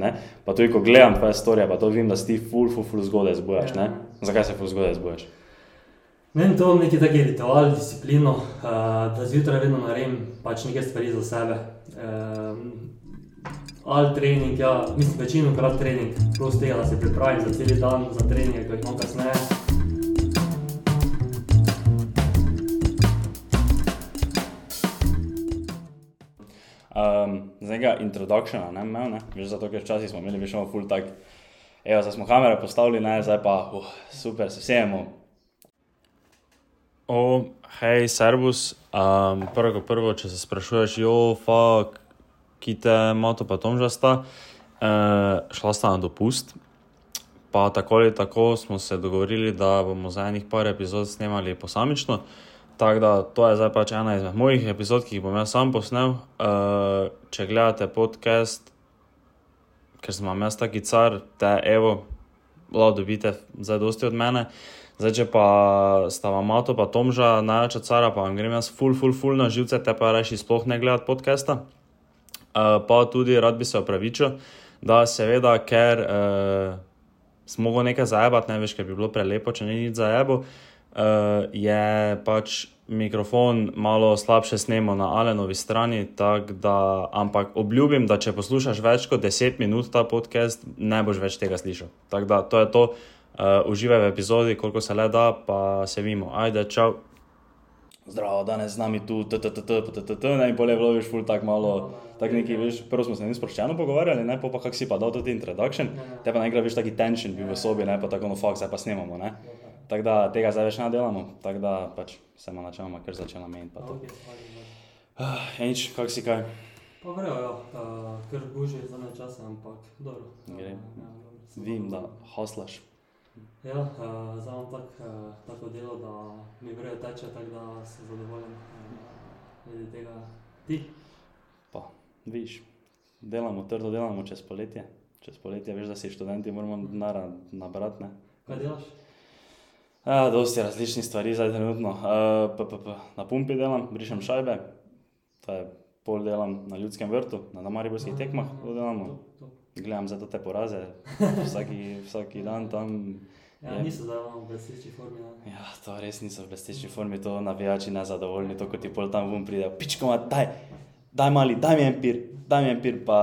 Ne? Pa tudi, ko gledam tvoje storije, pa to vidim, da si ti ful, ful, ful zgodaj zbujaš. Ja. Zakaj se ful zgodaj zbujaš? Meni to neki taki ritual, disciplino, uh, da zjutraj vedno naredim pač nekaj stvari za sebe. Um, ali trening, ja, mislim, večino krat trening, plus tega, da se pripravim za cel dan, za treninge, ki jih imam kasneje. Z nekega introductiona, ne imel, ne? Veš, zato ker včasih smo imeli več full tak, evo, zdaj smo kamere postavili, ne, zdaj pa, uh, super, se sejemo. O, hej, servus, um, prvo kot prvo, če se sprašuješ, jo, fuck, ki te mato pa tom že sta, uh, šla sta na dopust. Pa tako ali tako smo se dogovorili, da bomo za enih par epizod snemali posamično. Tako da to je zdaj pač ena izmed mojih epizod, ki jih bom jaz sam posnel. Uh, če gledate podcast, ker sem vam jaz taki car, te evo, lahko dobite zdaj dosti od mene. Zdaj, če pa sta vam Mato pa Tomža največja cara, pa vam grem jaz full, full, full na živce, te pa reši sploh ne gledati podcasta. Uh, pa tudi rad bi se opravičil, da seveda, ker uh, smo mogli nekaj zajebati, ne veš, ker bi bilo prelepo, če ni nič zajebo. Uh, je pač mikrofon malo slabše snemo na Alenovi strani, da, ampak obljubim, da če poslušaš več kot 10 minut ta podcast, ne boš več tega slišal. Tako da to je to, uh, uživaj v epizodi, koliko se le da, pa se vidimo. Ajde, čau. Zdravo, danes z nami tu, t-t-t-t-t-t-t, ne, in bolje je bilo, veš, ful tak malo, tak neki, veš, prvo smo se ne sproščeno pogovarjali, ne, pa kak si pa dal tudi introduction, te pa najkrat, veš, taki tension bil v sobi, ne, pa tako, no, fuck, zdaj pa snemamo, ne. Tako da tega zdaj več ne delamo, tako da pač se ima načeloma kar začela meniti. Okay, uh, Enič, kak si kaj? pa vrejo, ja, uh, ker guži za ne časa, ampak dobro. Gre. Ja, dobro, sem Vem, da hoslaš. Ja, uh, zdaj imam tak, uh, tako delo, da mi vrejo teče, tako da sem zadovoljen uh, glede tega. Ti? Pa, viš, delamo, trdo delamo čez poletje. Čez poletje, veš, da si študenti, moramo denar nabrati, ne. Kaj delaš? Ja, dosti različnih stvari zdaj trenutno. Uh, p, p, p, na pumpi delam, brišem šajbe, to je pol delam na ljudskem vrtu, na namariborskih tekmah, to delamo. Gledam za te poraze, vsaki, vsaki dan tam. Ja, Je. niso zdaj v blesteči formi. Ne? Ja, to res niso v blesteči formi, to navijači nezadovoljni, to kot ti pol tam vum pride, pičko, daj, daj mali, daj mi en pir, daj mi en pir, pa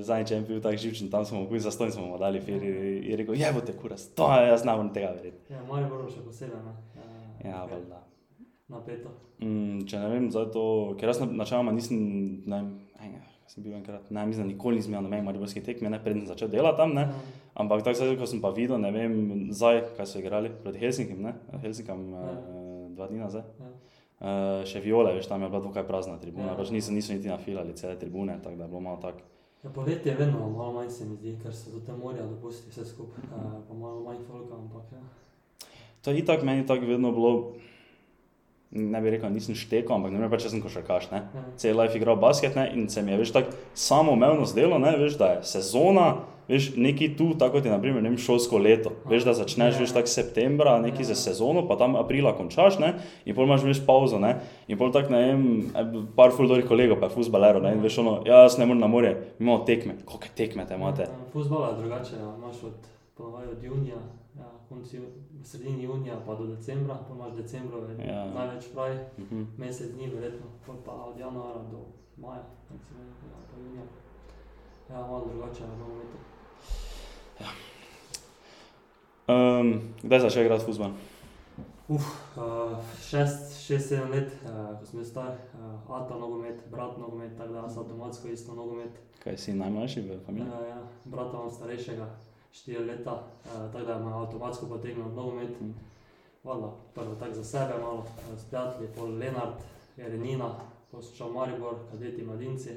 zadnjič je pil tak živčen, tam smo mu za stojn smo mu dali pir in je rekel, jebote kuras, to je, jaz ne morem tega verjeti. Ja, Mari Borov še posebej. Ne? Ja, ok. valjda. Napeto. Mm, če ne vem, zato, ker jaz na- načeloma nisem, ne vem, enega, sem bil enkrat, ne, mislim, da nikoli nisem imel na meni mariborske tekme, ne, preden sem začel delati tam, ne, ampak tako se ko sem pa videl, ne vem, zdaj, kaj so igrali, proti Helsinkim, ne, Helsinkam, Ja. uh, dva dni nazaj. Ja. Uh, še viole, veš, tam je bila dokaj prazna tribuna, Ja. pač niso, niso niti nafilali cele tribune, tako da je bilo malo tako. Ja, poletje je vedno malo manj se mi zdi, ker se do te morja dopusti vse skupaj, uh, pa malo manj folka, ampak ja. To je itak meni tako vedno bilo, ne bi rekel, nisem štekal, ampak ne vem, pač sem košarkaš, ne. Ja. Cel life igral basket ne, in se mi je več tako samoumevno zdelo, ne, veš, da je sezona, veš, neki tu, tako kot je naprimer vem, šolsko leto. Veš, da začneš Ja. veš, tako septembra, neki za sezono, pa tam aprila končaš, ne, in pol imaš veš pauzo, ne, in pol tako, ne vem, e, par ful dobrih kolegov, pa je fuzbalero, ne, in veš ono, ja, jaz ne morem na morje, imamo tekme, koliko tekme te imate. Ja, Fuzbala je drugače, ja. imaš od, ponovadi od junija, ja, konci, v sredini junija pa do decembra, pa imaš decembrove, Ja. ja. največ pravi, Mhm. mesec dni verjetno, pol pa od januara do maja, recimo, ja, pa junija. Ja, malo drugače v nogometu. Um, kdaj si začel igrati fuzbal? Uf, uh, šest, šest, sedem let, uh, ko sem star, uh, ata nogomet, brat nogomet, tako da sem avtomatsko isto nogomet. Kaj si najmlajši v familiji? Ja, ja, brata imam starejšega, štiri leta, uh, tako da me avtomatsko potegnil v nogomet. Mhm. Hvala, prvo tako za sebe, malo eh, s prijatelji, pol Lenart, Jerenina, poslušal Maribor, kadeti mladinci.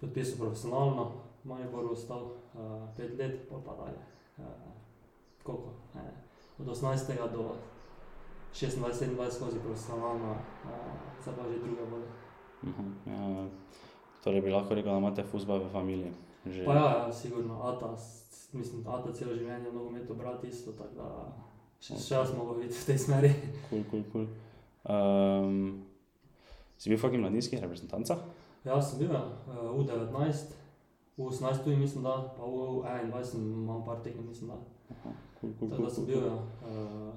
Podpisal profesionalno, v Mariboru ostal uh, pet let, pol pa dalje. Uh, koliko? Eh, od 18. do 26-27 skozi profesionalno, uh, zdaj pa že druga bolj. Mhm, ja, torej bi lahko rekel, da imate fuzbal v familiji. Že. Pa ja, ja, sigurno, Ata, mislim, Ata celo življenje v nogometu, brat isto, tako da še, še jaz mogo videti v tej smeri. Kul, kul, kul. Si bil v kakšnih mladinskih reprezentancah? Ja, sem bil ja, uh, U19, v 18 tuji mislim, da, pa v 21 imam par tekem, mislim, da. Kul, kul, Tako kul, da sem bil, ja. Uh,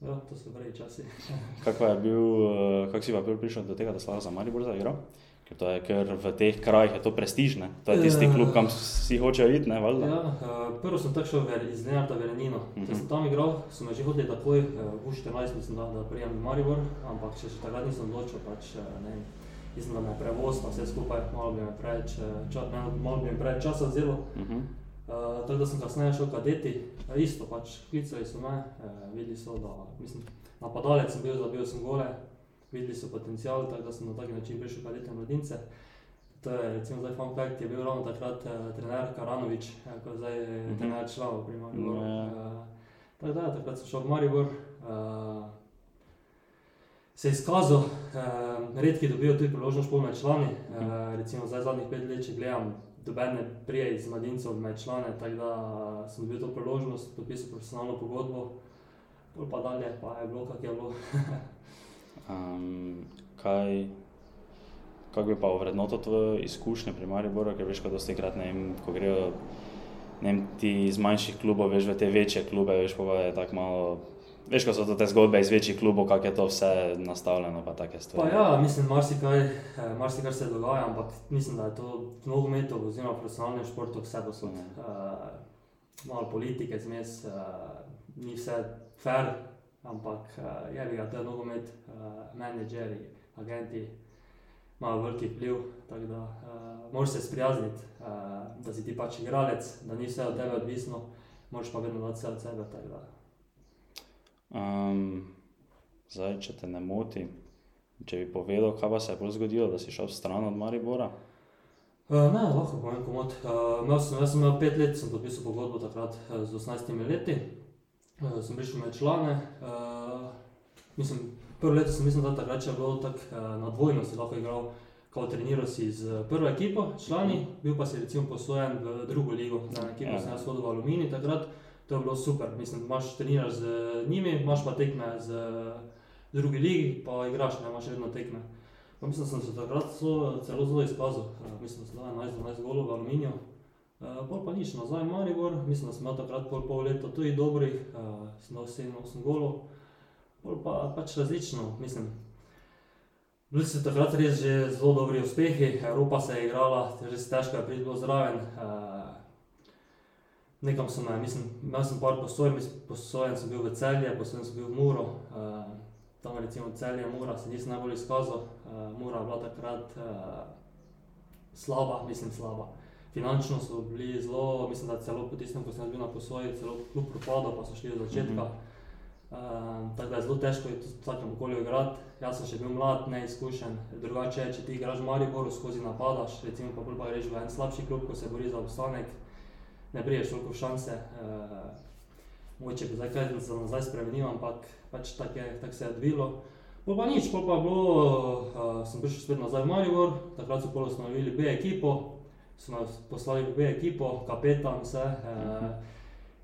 ja, to so pravi časi. Kako je bil, eh, kako si pa bil prišel do tega, da si za Maribor zaigral? Ker to je, ker v teh krajih je to prestižne. To je tisti Eh. klub, kam vsi hočejo iti, ne, valjda? Ja, uh, prvo sem tako šel iz Lenarta v Renino. Uh Mhm. -huh. sem tam igral, so me že hoteli takoj, v 14 mislim, da, da prijem v Maribor, ampak še, še takrat nisem odločil, pač ne vem. Mislim, da me je prevoz, pa vse skupaj, malo bi me preveč, eh, ča, ne, malo bi mi preveč časa vzelo. Mhm. Uh, tako da sem kasneje šel kadeti, uh, isto pač klicali so me, uh, videli so, da mislim, napadalec sem bil, zabil sem gole, videli so potencial, tako da sem na taki način prišel kadete mladince. To je recimo zdaj fun fact, je bil ravno takrat uh, trener Karanovič, uh, ko zdaj je Mhm. trener članov pri Mariboru. Ja. Uh, tako da, takrat sem šel v Maribor. Uh, Se je izkazal, uh, redki dobijo tudi priložnost med člani. Uh, recimo zdaj zadnjih pet let, če gledam, dobene prije iz mladincev med člane, tako da uh, sem dobil to priložnost, podpisal profesionalno pogodbo, pol pa dalje pa je bilo, kak je bilo. Um, kaj, kako bi pa ovrednotil tvoje izkušnje pri Mariboru, ker veš, ko dosti krat, ne vem, ko grejo ne vem, ti iz manjših klubov, veš, v te večje klube, veš, pa je tako malo, veš, ko so to te zgodbe iz večjih klubov, kako je to vse nastavljeno, pa take Pa stvari. ja, mislim, marsikaj, eh, marsikaj se dogaja, ampak mislim, da je to v nogometu oziroma profesionalnem športu vse posod. Ja. Uh, malo politike zmes, uh, ni vse fair, ampak uh, je bi ga, to je nogomet, uh, menedžeri, agenti imajo veliki vpliv, tako da uh, moraš se sprijazniti, uh, da si ti pač igralec, da ni vse od tebe odvisno, moraš pa vedno dati vse od sebe. tako da. Zdaj, če te ne moti, če bi povedal, kaj pa se je bolj zgodilo, da si šel stran od Maribora. Uh, ne, lahko povem komod. Uh, imel sem, jaz sem imel pet let, sem podpisal pogodbo takrat uh, z 18 leti. Uh, sem prišel med člane. Uh, mislim, prvo leto sem mislil, da takrat še je bilo tako uh, na dvojno, si lahko igral, kot treniral si z prvo ekipo, člani, bil pa si recimo posojen v drugo ligo, za eno ekipo Ja. sem jaz hodil v Alumini takrat. To je bilo super, mislim, imaš treniraš z njimi, imaš pa tekme z drugi ligi, pa igraš, ne imaš vedno tekme. Pa mislim, da sem se takrat so, celo zelo izkazal. Uh, mislim, da sem dal 11-12 golov v aluminiju. Uh, bolj pa nič, nazaj v Maribor, mislim, da sem imel takrat pol, pol leta tudi dobrih, uh, sem dal 7-8 golov. Bolj pa pač različno, mislim. Bili so takrat res že zelo dobri uspehi, Evropa se je igrala, res težko je priti zraven. Uh, nekam sem, me, mislim, imel sem par posojen, posojen sem bil v celje, posojen sem bil v Muro. Uh, tam recimo celje Mura se nisem najbolj izkazal, uh, Mura je bila takrat uh, slaba, mislim slaba. Finančno so bili zelo, mislim, da celo po tistem, ko sem bil na posoji, celo kljub propadu, pa so šli od začetka. Mhm. Uh, tako da je zelo težko je v takem okolju igrati. Jaz sem še bil mlad, neizkušen. Drugače, če ti igraš v Mariboru, skozi napadaš, recimo pa bolj pa greš v en slabši klub, ko se bori za obstanek, ne briješ toliko šanse. Uh, Mogoče bi zdaj kaj za nazaj spremenil, ampak pač tako tak se je odvilo. Pol pa nič, pol pa bilo, uh, sem prišel spet nazaj v Maribor, takrat so pol ustanovili B ekipo, so nas poslali v B ekipo, kapetan, vse. Uh,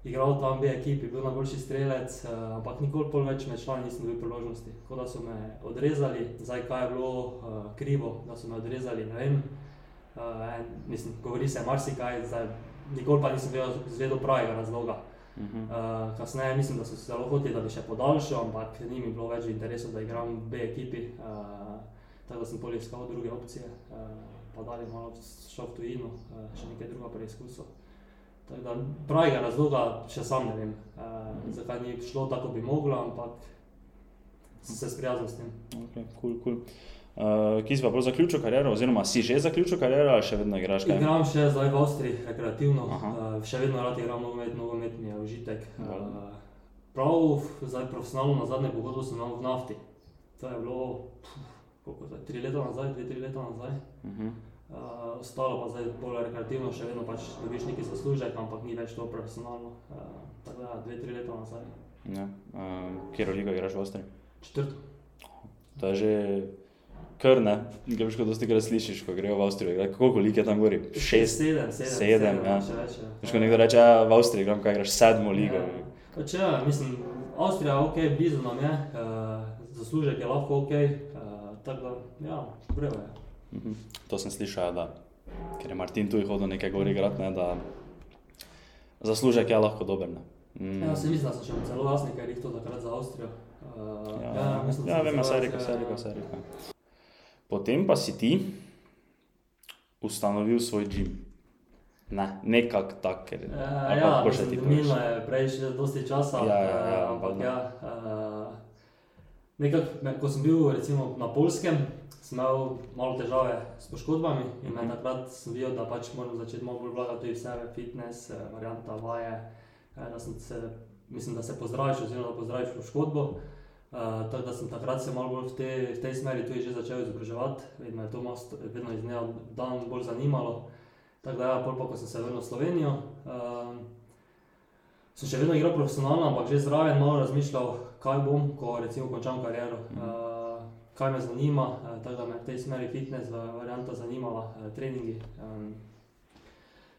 igral tam B ekipi, bil najboljši strelec, uh, ampak nikoli pol več med člani nisem dobil priložnosti. Tako da so me odrezali, zdaj kaj je bilo uh, krivo, da so me odrezali, ne vem. Uh, en, mislim, govori se marsikaj, zdaj nikoli pa nisem vedel, zvedel pravega razloga. Mhm. Uh, kasneje mislim, da so se zelo hoteli, da bi še podaljšal, ampak ni mi bilo več v interesu, da igram v B ekipi. Uh, tako da sem pol iskal druge opcije, uh, pa dalje malo šel v tujino, uh, še nekaj druga preizkusil. Tako da pravega razloga še sam ne vem, uh, zakaj ni šlo tako, bi moglo, ampak sem se sprijaznil s tem. Okay, cool, cool. Uh, ki si pa zaključil kariero, oziroma si že zaključil kariero, ali še vedno igraš kaj? Igram še zdaj v Avstriji, rekreativno, Aha. uh, še vedno rad igram nogomet, nogomet mi je užitek. Dobro. Uh, prav, zdaj profesionalno na zadnje pogodbo sem imel v nafti. To je bilo, koliko zdaj, tri leta nazaj, dve, tri leta nazaj. Uh -huh. Uh, ostalo pa zdaj bolj rekreativno, še vedno pač dobiš neki zaslužek, ampak ni več to profesionalno. Uh, tako da dve, tri leta nazaj. ja. uh, Kjer ligo igraš v Avstriji? Četrto. To je že kar ne, greš kot dosti krat slišiš, ko grejo v Avstrijo. igrati. Koliko lig je tam gori? Šest. sedem, sedem, sedem, ja. še več. ja. Veš, ko nekdo reče, ja, v Avstriji igram, kaj igraš sedmo ligo. Ja. Pač ja, mislim, Avstrija ok, blizu nam je, uh, zaslužek je lahko ok, uh, tako da, ja, brevo je. Mhm. To sem slišal, da ker je Martin tu hodil nekaj gori grad, ne, da zaslužek je lahko dober. Ne. Mm. Ja, se mislim, da so še celo jasni, ker jih to takrat za Avstrijo. Uh, ja, ja, mislim, ja vem, vse reka, vse reka, vse reka. Potem pa si ti ustanovil svoj gim. Ne, nekako tak, ker je. Uh, ja, minilo je prej že dosti časa. Ja, ja, ja, uh, ampak ja. Uh, nekak, ko sem bil recimo na Polskem, sem imel malo težave s poškodbami in mm -hmm. takrat sem videl, da pač moram začeti malo bolj vlagati v sebe, fitness, varianta vaje. Da se, mislim, da se pozdraviš, oziroma da pozdraviš poškodbo. Uh, tako da sem takrat se malo bolj v, te, v tej smeri tudi že začel izobraževati, vedno je to most, vedno iz dneva v dan bolj zanimalo. Tako da, ja, pol pa, ko sem se vrnil v Slovenijo, uh, sem še vedno igral profesionalno, ampak že zraven malo razmišljal, kaj bom, ko recimo končam kariero. Uh, kaj me zanima, uh, tako da me v tej smeri fitness varianta zanimala, uh, treningi. Um,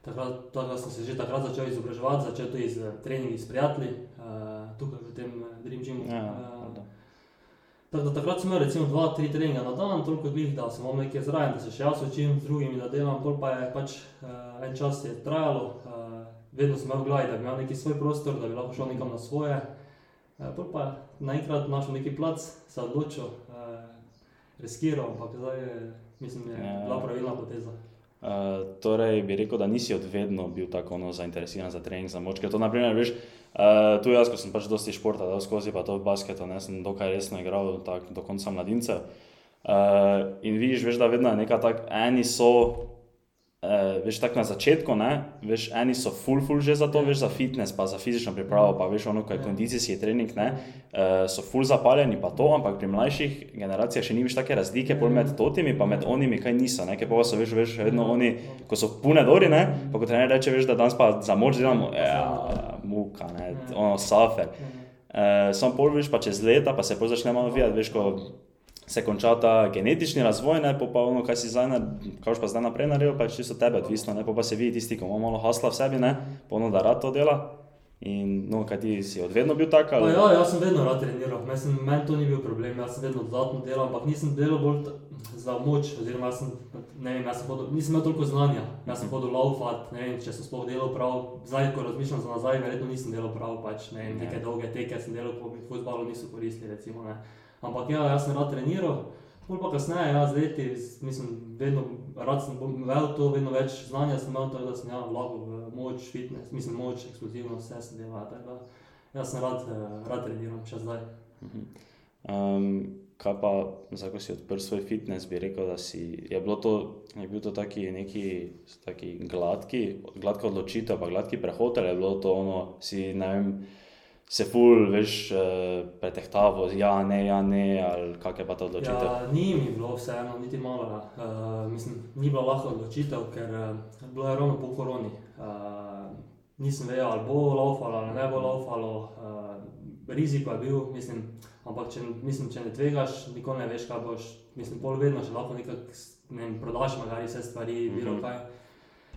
takrat, takrat sem se že takrat začel izobraževati, začel tudi z treningi s prijatelji, uh, tukaj v tem Dream Gymu. Ja, uh, Tako da takrat sem imel recimo dva, tri treninga na dan, toliko glih, da sem imel nekaj zraven, da se še jaz učim z drugimi, da delam, pol pa je pač uh, en čas je trajalo, uh, vedno sem imel v glavi, da bi imel neki svoj prostor, da bi lahko šel nekam na svoje. Uh, pol pa naenkrat našel neki plac, se odločil, uh, riskiral, ampak zdaj je, mislim, je ja. bila pravilna poteza. Uh, torej, bi rekel, da nisi od vedno bil tako zainteresiran za trening, za moč. Ker to, naprimer, veš, uh, tu jaz, ko sem pač dosti športa, da skozi pa to v basketu, ne sem dokaj resno igral tak, do konca mladinca. Uh, in vidiš, veš, da vedno je neka tak, eni so Uh, veš, tako na začetku, ne? veš, eni so full, full že za to, veš, za fitness, pa za fizično pripravo, pa veš, ono, kaj je kondicijski trening, ne? Uh, so full zapaljeni, pa to, ampak pri mlajših generacijah še ni več take razlike, pol med totimi, pa med onimi, kaj niso, ne, ker pa so, veš, veš, vedno oni, ko so pune dori, ne, pa ko trener reče, veš, da danes pa za moč delamo, ja, muka, ne, ono, safer. Uh, Sam pol, veš, pa čez leta, pa se pol začne malo videti, veš, ko se konča ta genetični razvoj, ne, pa ono, kaj si zdaj, kaj pa zdaj naprej naredil, pa je čisto tebe odvisno, ne, pa se vidi tisti, ki ima malo hasla v sebi, ne, pa ono, da rad to dela. In, no, kaj ti si odvedno bil tak? Ali... Ja, jaz sem vedno rad treniral, meni to ni bil problem, jaz sem vedno dodatno delal, ampak nisem delal bolj za moč, oziroma jaz sem, ne vem, jaz sem hodil, nisem imel toliko znanja, jaz sem hodil laufat, ne vem, če sem sploh delal prav, zdaj, ko razmišljam za nazaj, verjetno nisem delal prav, pač, ne vem, neke dolge teke sem delal, po futbalu niso koristili, recimo, ne. Ampak ja, jaz sem rad treniral, bolj pa kasneje, jaz z leti, mislim, vedno rad sem imel to, vedno več znanja sem imel, tako da sem ja, vlagal v moč, fitness, mislim, moč, eksplozivnost, vse sem delal, tako da jaz sem rad, eh, rad treniral, še zdaj. Um, kaj pa, zdaj, ko si odprl svoj fitness, bi rekel, da si, je to, je bil to taki neki, taki gladki, gladka odločitev, pa gladki prehod, ali je bilo to ono, si, ne vem, se ful, veš, uh, pretehtavo, ja, ne, ja, ne, ali kak je pa ta odločitev. Ja, ni mi bilo vseeno, niti malo. Uh, mislim, ni bilo lahko odločitev, ker uh, bilo je ravno po koroni. Uh, nisem vedel, ali bo laufalo ali ne bo laufalo. Uh, riziko je bil, mislim, ampak če, mislim, če ne tvegaš, nikoli ne veš, kaj boš. Mislim, pol vedno še lahko nekako ne prodaš, magari vse stvari, mm -hmm. bilo kaj.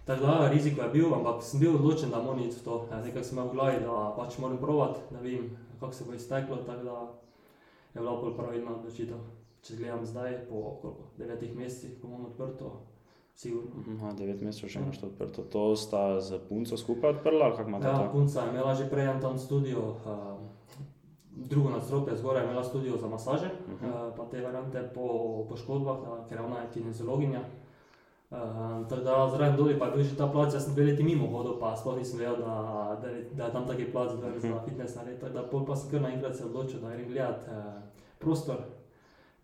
Tako da, riziko je bil, ampak sem bil odločen, da moram iti v to. Ja, nekaj sem imel v glavi, da pač moram provati, da vidim, kako se bo izteklo. Tako da je bila bolj pravilna odločitev. Če gledam zdaj, po koliko, devetih mesecih, ko imam odprto, sigurno. Aha, devet mesecev še imaš odprto. To sta z punco skupaj odprla, kako imate? Ja, to? punca je imela že prej tam studio. Uh, Drugo nadstropje zgoraj je imela studio za masaže, uh -huh. uh, pa te variante po poškodbah, ker ona je kinezologinja. Uh, tako da zraven dol pa je bil že ta plac, jaz sem dve leti mimo hodil, pa sploh nisem vedel, da, da, da je tam taki plac za mhm. fitness nared. Tako da pol pa sem kar naenkrat se odločil, da grem gledat uh, prostor,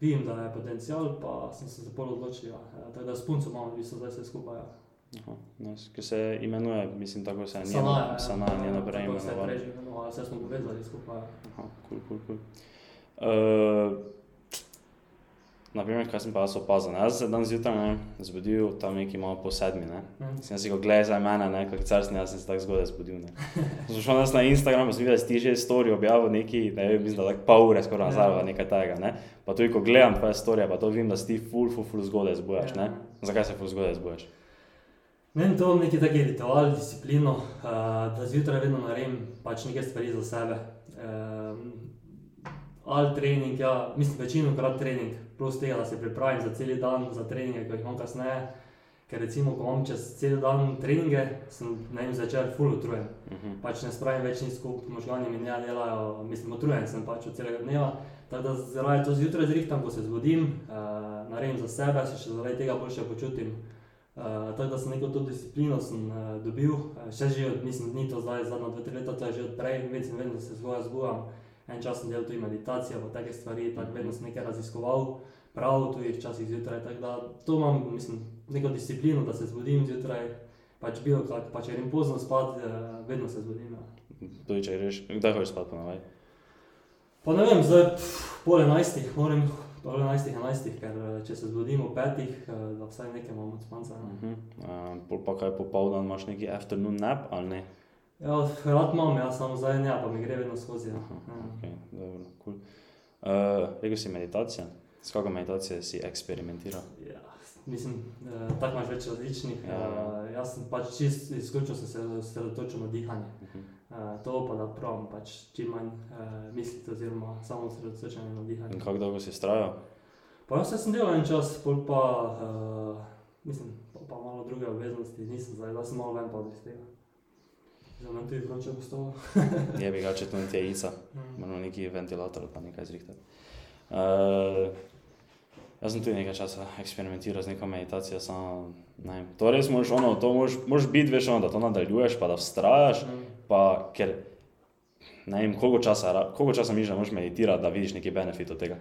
vidim, da je potencial, pa sem se zapol odločil. Ja. Uh, tako da s punco imamo, v bistvu zdaj vse skupaj. Ja. Aha, nice. Ki se imenuje, mislim, tako se njeno, ja. Sana, njeno prej imenovalo. Vse smo povezali skupaj. Ja. Aha, kul, kul, kul. Uh, Naprimer, kaj sem pa jaz opazil. Jaz sem se dan zjutraj zbudil tam neki malo po sedmi. Ne? Mm. Sem si ga gledal za mene, ne? kot carsni, jaz sem se tako zgodaj zbudil. Sem na Instagram, sem videl, da si že story objavil neki, ne vem, mislim, da tako pol ure skoraj nazaj, yeah. nekaj tega. Ne? Pa tudi, ko gledam tvoje storije, pa to vidim, da si ti full, full, full zgodaj zbujaš. Yeah. Zakaj se full zgodaj zbujaš? Meni to je neki taki ritual, disciplino, uh, da zjutraj vedno naredim pač nekaj stvari za sebe. Uh, ali trening, ja, mislim, večino krat trening, plus tega, da se pripravim za cel dan, za treninge, ki jih imam kasneje. Ker recimo, ko imam čez cel dan treninge, sem na enem začer full utrujen. Mhm. Pač ne spravim več nič skupaj, možgani mi ne delajo, mislim, utrujen sem pač od celega dneva. Tako da zaradi to zjutraj zrihtam, ko se zbudim, uh, naredim za sebe, se še zaradi tega boljše počutim. Uh, tako da sem neko to disciplino sem, uh, dobil, uh, še že od, mislim, ni to zdaj zadnja dve, tri leta, to je že od prej, vedno, vedno se zgoja zbujam. En čas sem delal tudi meditacijo, pa take stvari, tako vedno sem nekaj raziskoval, prav tudi včasih zjutraj. Tako da to imam, mislim, neko disciplino, da se zbudim zjutraj, pač bil kak, pač grem pozno spat, uh, vedno se zbudim. Ja. Tudi če greš, kdaj hočeš spat ponovaj? Pa ne vem, zdaj pol enajstih, moram pol enajstih, enajstih, ker eh, če se zbudim ob petih, eh, da vsaj nekaj imam od spanca. Uh ne. -huh. uh, pol pa kaj popoldan imaš neki afternoon nap ali ne? Ja, rad imam, ja, samo zdaj ne, pa mi gre vedno skozi. Ja. Aha, okay, dobro, cool. uh, rekel si meditacija. S kakšno meditacijo si eksperimentiral? Ja, mislim, eh, tako imaš več različnih. Ja. Ja. jaz sem pač čist izključno se osredotočil na dihanje. Uh -huh. Eh, to pa da pravim, pač čim manj eh, misliti oziroma samo osredotočanje na dihanje. In kako dolgo si strajal? Pa jaz sem delal en čas, pol pa, uh, mislim, pa, pa malo druge obveznosti, nisem zdaj, da sem malo ven padel iz tega. Zdaj nam tudi vroče postalo. Je bi ga, če to ni tjejica. Mm. Moramo neki ventilator ali pa nekaj zrihtati. Uh, jaz sem tudi nekaj časa eksperimentiral z neko meditacijo, samo ne vem. To res moraš, ono, to moraš, moraš biti, veš, ono, da to nadaljuješ, pa da vztrajaš, Mm. pa ker ne vem, koliko časa, koliko časa misliš, da moraš meditirati, da vidiš neki benefit od tega.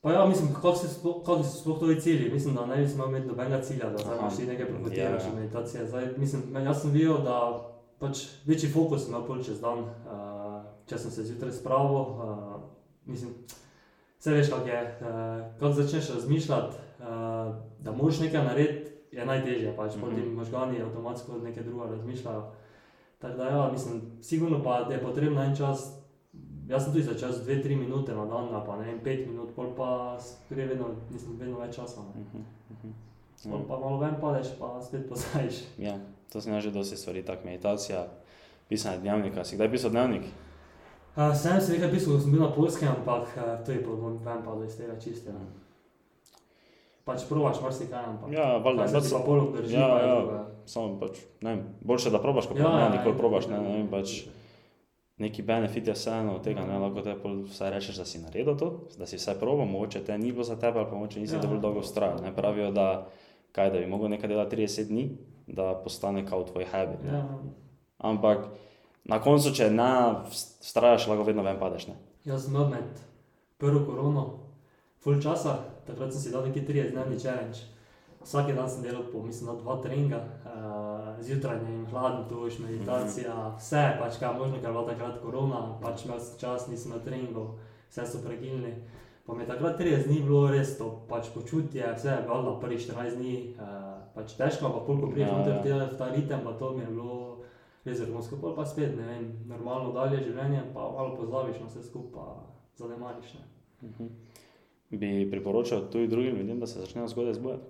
Pa ja, mislim, kako se sploh- kakšni so sploh tvoji cilji? Mislim, da ne bi smel imeti nobenega cilja, da zdaj imaš ti nekaj profitiraš Ja, od ja. meditacije. Zdaj, mislim, jaz sem videl, da pač večji fokus sem imel čez dan, uh, če sem se zjutraj spravil. Uh, mislim, vse veš, kako je. Uh, kako začneš razmišljati, uh, da moraš nekaj narediti, je najtežje, pač mm -hmm. potem možgani avtomatsko nekaj drugega razmišljajo. Tako da ja, mislim, sigurno pa je potrebno en čas. Jaz sem tudi začel z 2-3 minute na dan, pa ne vem, 5 minut, pol pa gre vedno, mislim, vedno več časa. ne. Mhm, mhm. Pol pa malo ven padeš, pa spet pozajiš. Ja, to sem jaz že dosti stvari, tako meditacija, pisanje dnevnika. Si kdaj pisal dnevnik? Uh, sem si nekaj pisal, ko sem bil na polskem, ampak uh, to je pol ven padlo iz tega čistega. Pač probaš marsikaj, ampak. Ja, valjda, Kaj se pa pol obdrži, ja, pa ja. drugo. samo pač, ne vem, boljše da probaš, kot Ja, pa ja, ne, nikoli ja. probaš, ne, ne vem, pač neki benefit je vseeno od tega, ne, lahko te pol vsaj rečeš, da si naredil to, da si vsaj probal, mogoče te ni bilo za tebe, ali pa mogoče nisi Ja. dovolj dolgo vztrajal, ne, pravijo, da, kaj, da bi mogel nekaj delati 30 dni, da postane kao tvoj habit, ne. Ja, ampak na koncu, če ne vztrajaš, lahko vedno ven padeš, ne. jaz sem imel med prvo korono, full časa, takrat sem si dal neki 30 dnevni challenge. Vsak dan sem delal po, mislim, dva treninga, uh, zjutraj ne vem, hladno tuš, meditacija, vse, pač kaj možno, ker je bila takrat korona, pač imel sem čas, nisem na treningu, vse so prekinili. Pa mi je takrat 30 dni bilo res to, pač počutje, vse je bilo prvih 14 dni, uh, pač težko, ampak pol, ko prideš Ja, noter ja. ja, v ta ritem, pa to mi je bilo res vrhunsko, pol pa spet, ne vem, normalno dalje življenje, pa malo pozabiš na vse skupaj, pa zanemariš. Ne. Mhm. Bi priporočal tudi drugim ljudem, da se začnejo zgodaj zbujati?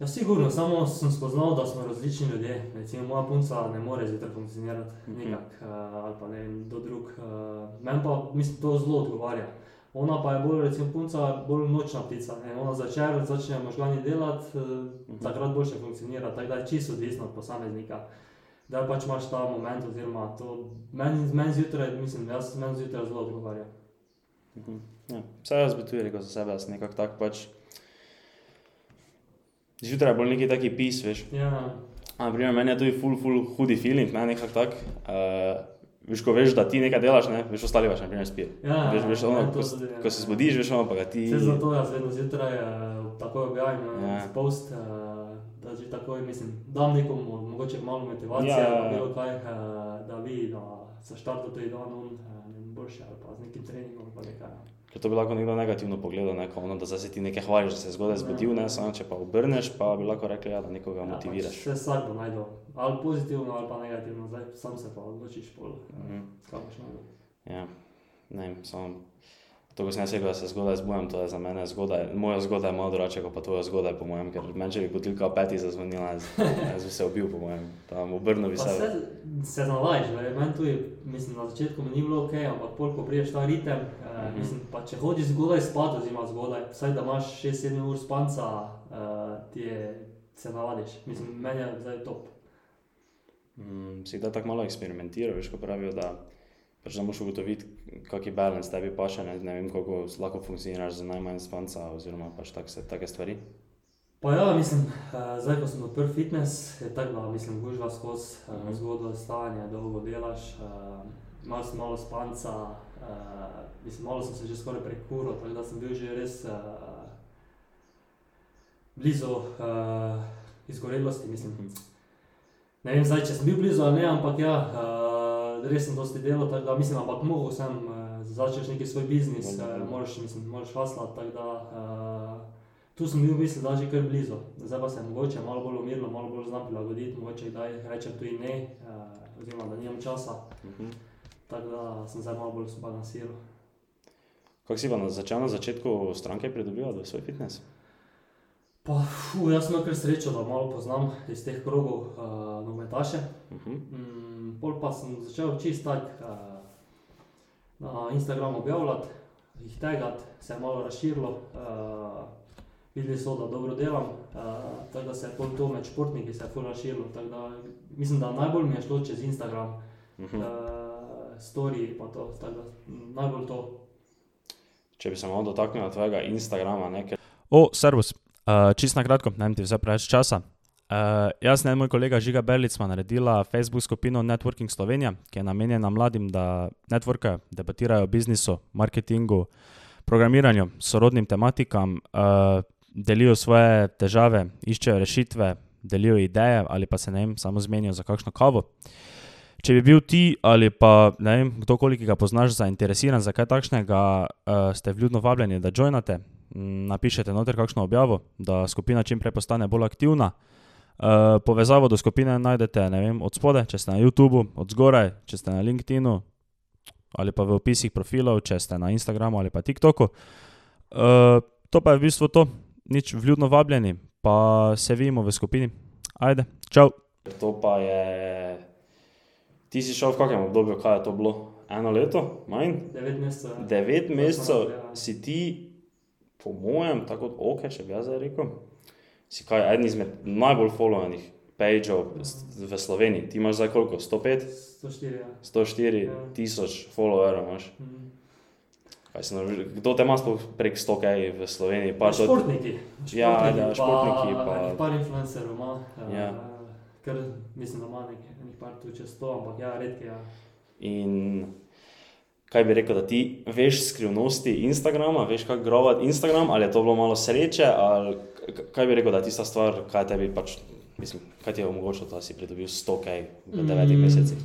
Ja, sigurno, samo sem spoznal, da smo različni ljudje. Recimo, moja punca ne more zjutraj funkcionirati Mhm. nekako, uh, ali pa ne vem, kdo drug. Uh, Meni pa mislim, to zelo odgovarja. Ona pa je bolj, recimo, punca, bolj nočna ptica. Ne? Ona začne, začne možgani delati, uh, Mhm. takrat boljše funkcionira, tako da je čisto odvisno od posameznika. Da pač imaš ta moment, oziroma to meni men zjutraj, mislim, jaz meni zjutraj zelo odgovarja. Mhm. Ja. Vse jaz bi tudi rekel za sebe, da sem nekako tak pač. Zjutraj je bolj neki taki pis, veš. Ja, Naprimer, meni je tudi full, full hudi feeling, ne nekako tak. Uh, veš, ko veš, da ti nekaj delaš, ne, veš, ostali pač, naprimer, spijo. ja, Veš, veš, ono, meni to ko, tudi, ja. ko se zbudiš, veš, ono pa ga ti. Vse zato jaz vedno zjutraj uh, takoj objavim Ja. ja. post, uh, da že takoj mislim, dam nekomu mogoče malo motivacije, Ja, ja, ja, ja. bilo kaj, uh, da vidi, da se štarta tudi dan on, uh, ne vem, boljše ali pa z nekim treningom ali pa nekaj. Ker to bi lahko nekdo negativno pogledal, ne, ono, da se ti nekaj hvališ, da se zgodaj zbudil, ne, samo če pa obrneš, pa bi lahko rekli, ja, da nekoga Ja, motiviraš. Pač vse vsak bo najdel, ali pozitivno ali pa negativno, zdaj sam se pa odločiš pol, uh, Mhm. kaj boš najdel. Ja, ne samo To, ko sem jaz rekel, da se zgodaj zbudam, to je za mene zgodaj. Moja zgodaj je malo drugače kot pa tvoja zgodaj, po mojem, ker meni, če bi budilka o petih zazvonila, jaz, bi se ubil, po mojem. Tam obrnil bi se. se, se navadiš, ne, meni tudi, mislim, na začetku mi ni bilo ok, ampak pol, ko priješ ta ritem, eh, Mhm. mislim, pa če hodiš zgodaj spat, oziroma zgodaj, vsaj da imaš 6-7 ur spanca, eh, ti je, se navadiš, mislim, meni je zdaj top. Mm, si da tako malo eksperimentiral, veš, ko pravijo, da, pač, da moraš ugotoviti, kakšen je balans tebi paše, ne, ne vem, koliko lahko funkcioniraš za najmanj spanca, oziroma pač tak, se, take stvari. Pa ja, mislim, eh, zdaj ko sem odprl fitness, je tako, da mislim, gužva skozi eh, Mhm. zgodbo stanja, dolgo delaš, eh, malo sem malo spanca, mislim, malo sem se že skoraj prekuril, tako da sem bil že res blizu izgorelosti, mislim. Mhm. Ne vem zdaj, če sem bil blizu ali ne, ampak ja, res sem dosti delal, tako da mislim, ampak mogel sem uh, začeti neki svoj biznis, uh, moraš, mislim, moraš haslati, tako da uh, tu sem bil, mislim, da že kar blizu. Zdaj pa se mogoče malo bolj umirno, malo bolj znam prilagoditi, mogoče kdaj rečem tudi ne, uh, oziroma da nimam časa, Mhm. tako da sem zdaj malo bolj zbalansiral. Kako si pa na, začel na začetku stranke pridobivati v svoj fitness? Pa, fu, jaz sem kar srečo, da malo poznam iz teh krogov uh, nogometaše. Mhm. Mm, pol pa sem začel čist tak uh, na Instagramu objavljati, jih tegati, se je malo razširilo. Uh, videli so, da dobro delam, uh, tako da se je pol to med športniki se je ful razširilo. Da, mislim, da najbolj mi je šlo čez Instagram, Mhm. uh, story pa to, tako da najbolj to. Če bi se malo dotaknil tvojega Instagrama, ne, ker O, servus. Uh, čist na kratko, vem ti vse preveč časa. Uh, jaz in moj kolega Žiga Berlic smo naredila Facebook skupino Networking Slovenija, ki je namenjena mladim, da networkajo, debatirajo o biznisu, marketingu, programiranju, sorodnim tematikam, uh, delijo svoje težave, iščejo rešitve, delijo ideje ali pa se ne vem, samo zmenijo za kakšno kavo. Če bi bil ti ali pa ne vem, kdorkoli, ki ga poznaš, zainteresiran za kaj takšnega, uh, ste vljudno vabljeni, da joinate, m, napišete noter kakšno objavo, da skupina čim prej postane bolj aktivna. Uh, povezavo do skupine najdete ne vem, od spode, če ste na YouTubu, od zgoraj, če ste na LinkedInu ali pa v opisih profilov, če ste na Instagramu ali pa TikToku. Uh, to pa je v bistvu to, nič vljudno vabljeni, pa se vidimo v skupini. Ajde, čau! to pa je. Ti si šel v kakem obdobju, kaj je to bilo? Eno leto, manj? 9 mesecev. Devet mesecev si ti, po mojem, tako kot ok, če bi jaz rekel, si kaj eden izmed najbolj followovanih pageov v Sloveniji. Ti imaš zdaj koliko? 105, 104. Ja. 104 Ja. tisoč followerov imaš. Si naredil? Kdo te ima sploh prek 100 kaj v Sloveniji? Pa to- športniki. Ja, ja, športniki pa- Pa par influencerjev ima. Ja. Uh, ker mislim, da ima nekaj, enih par tu čez to, ampak ja, redke. Ja. In kaj bi rekel, da ti veš skrivnosti Instagrama, veš kako grovati Instagram, ali je to bilo malo sreče, ali kaj bi rekel, da je tista stvar, kaj tebi pač, mislim, kaj ti je omogočilo, da si pridobil 100 kaj v devetih Mm. mesecih.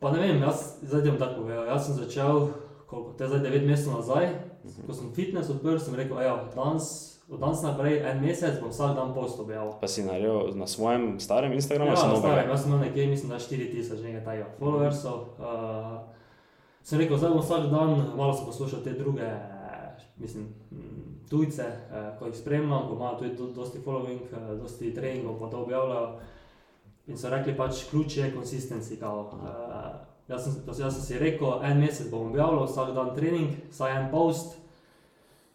Pa ne vem, jaz zdaj bom tako povedal. Jaz sem začel, koliko te zdaj 9 mesecev nazaj, Mhm. ko sem fitness odprl, sem rekel, ja, danes, od danes naprej en mesec bom vsak dan post objavil. Pa si naredil na svojem starem Instagramu, Ja, si starem, jaz sem imel nekje, mislim, da 4000 nekaj tajega followersov. Uh, sem rekel, zdaj bom vsak dan malo poslušal te druge, mislim, tujce, uh, ko jih spremljam, ko imajo tudi do, dosti following, uh, dosti treningov, pa to objavljajo. In so rekli, pač ključ je konsistenci. Uh, jaz, sem, jaz sem si rekel, en mesec bom objavljal, vsak dan trening, vsaj en post.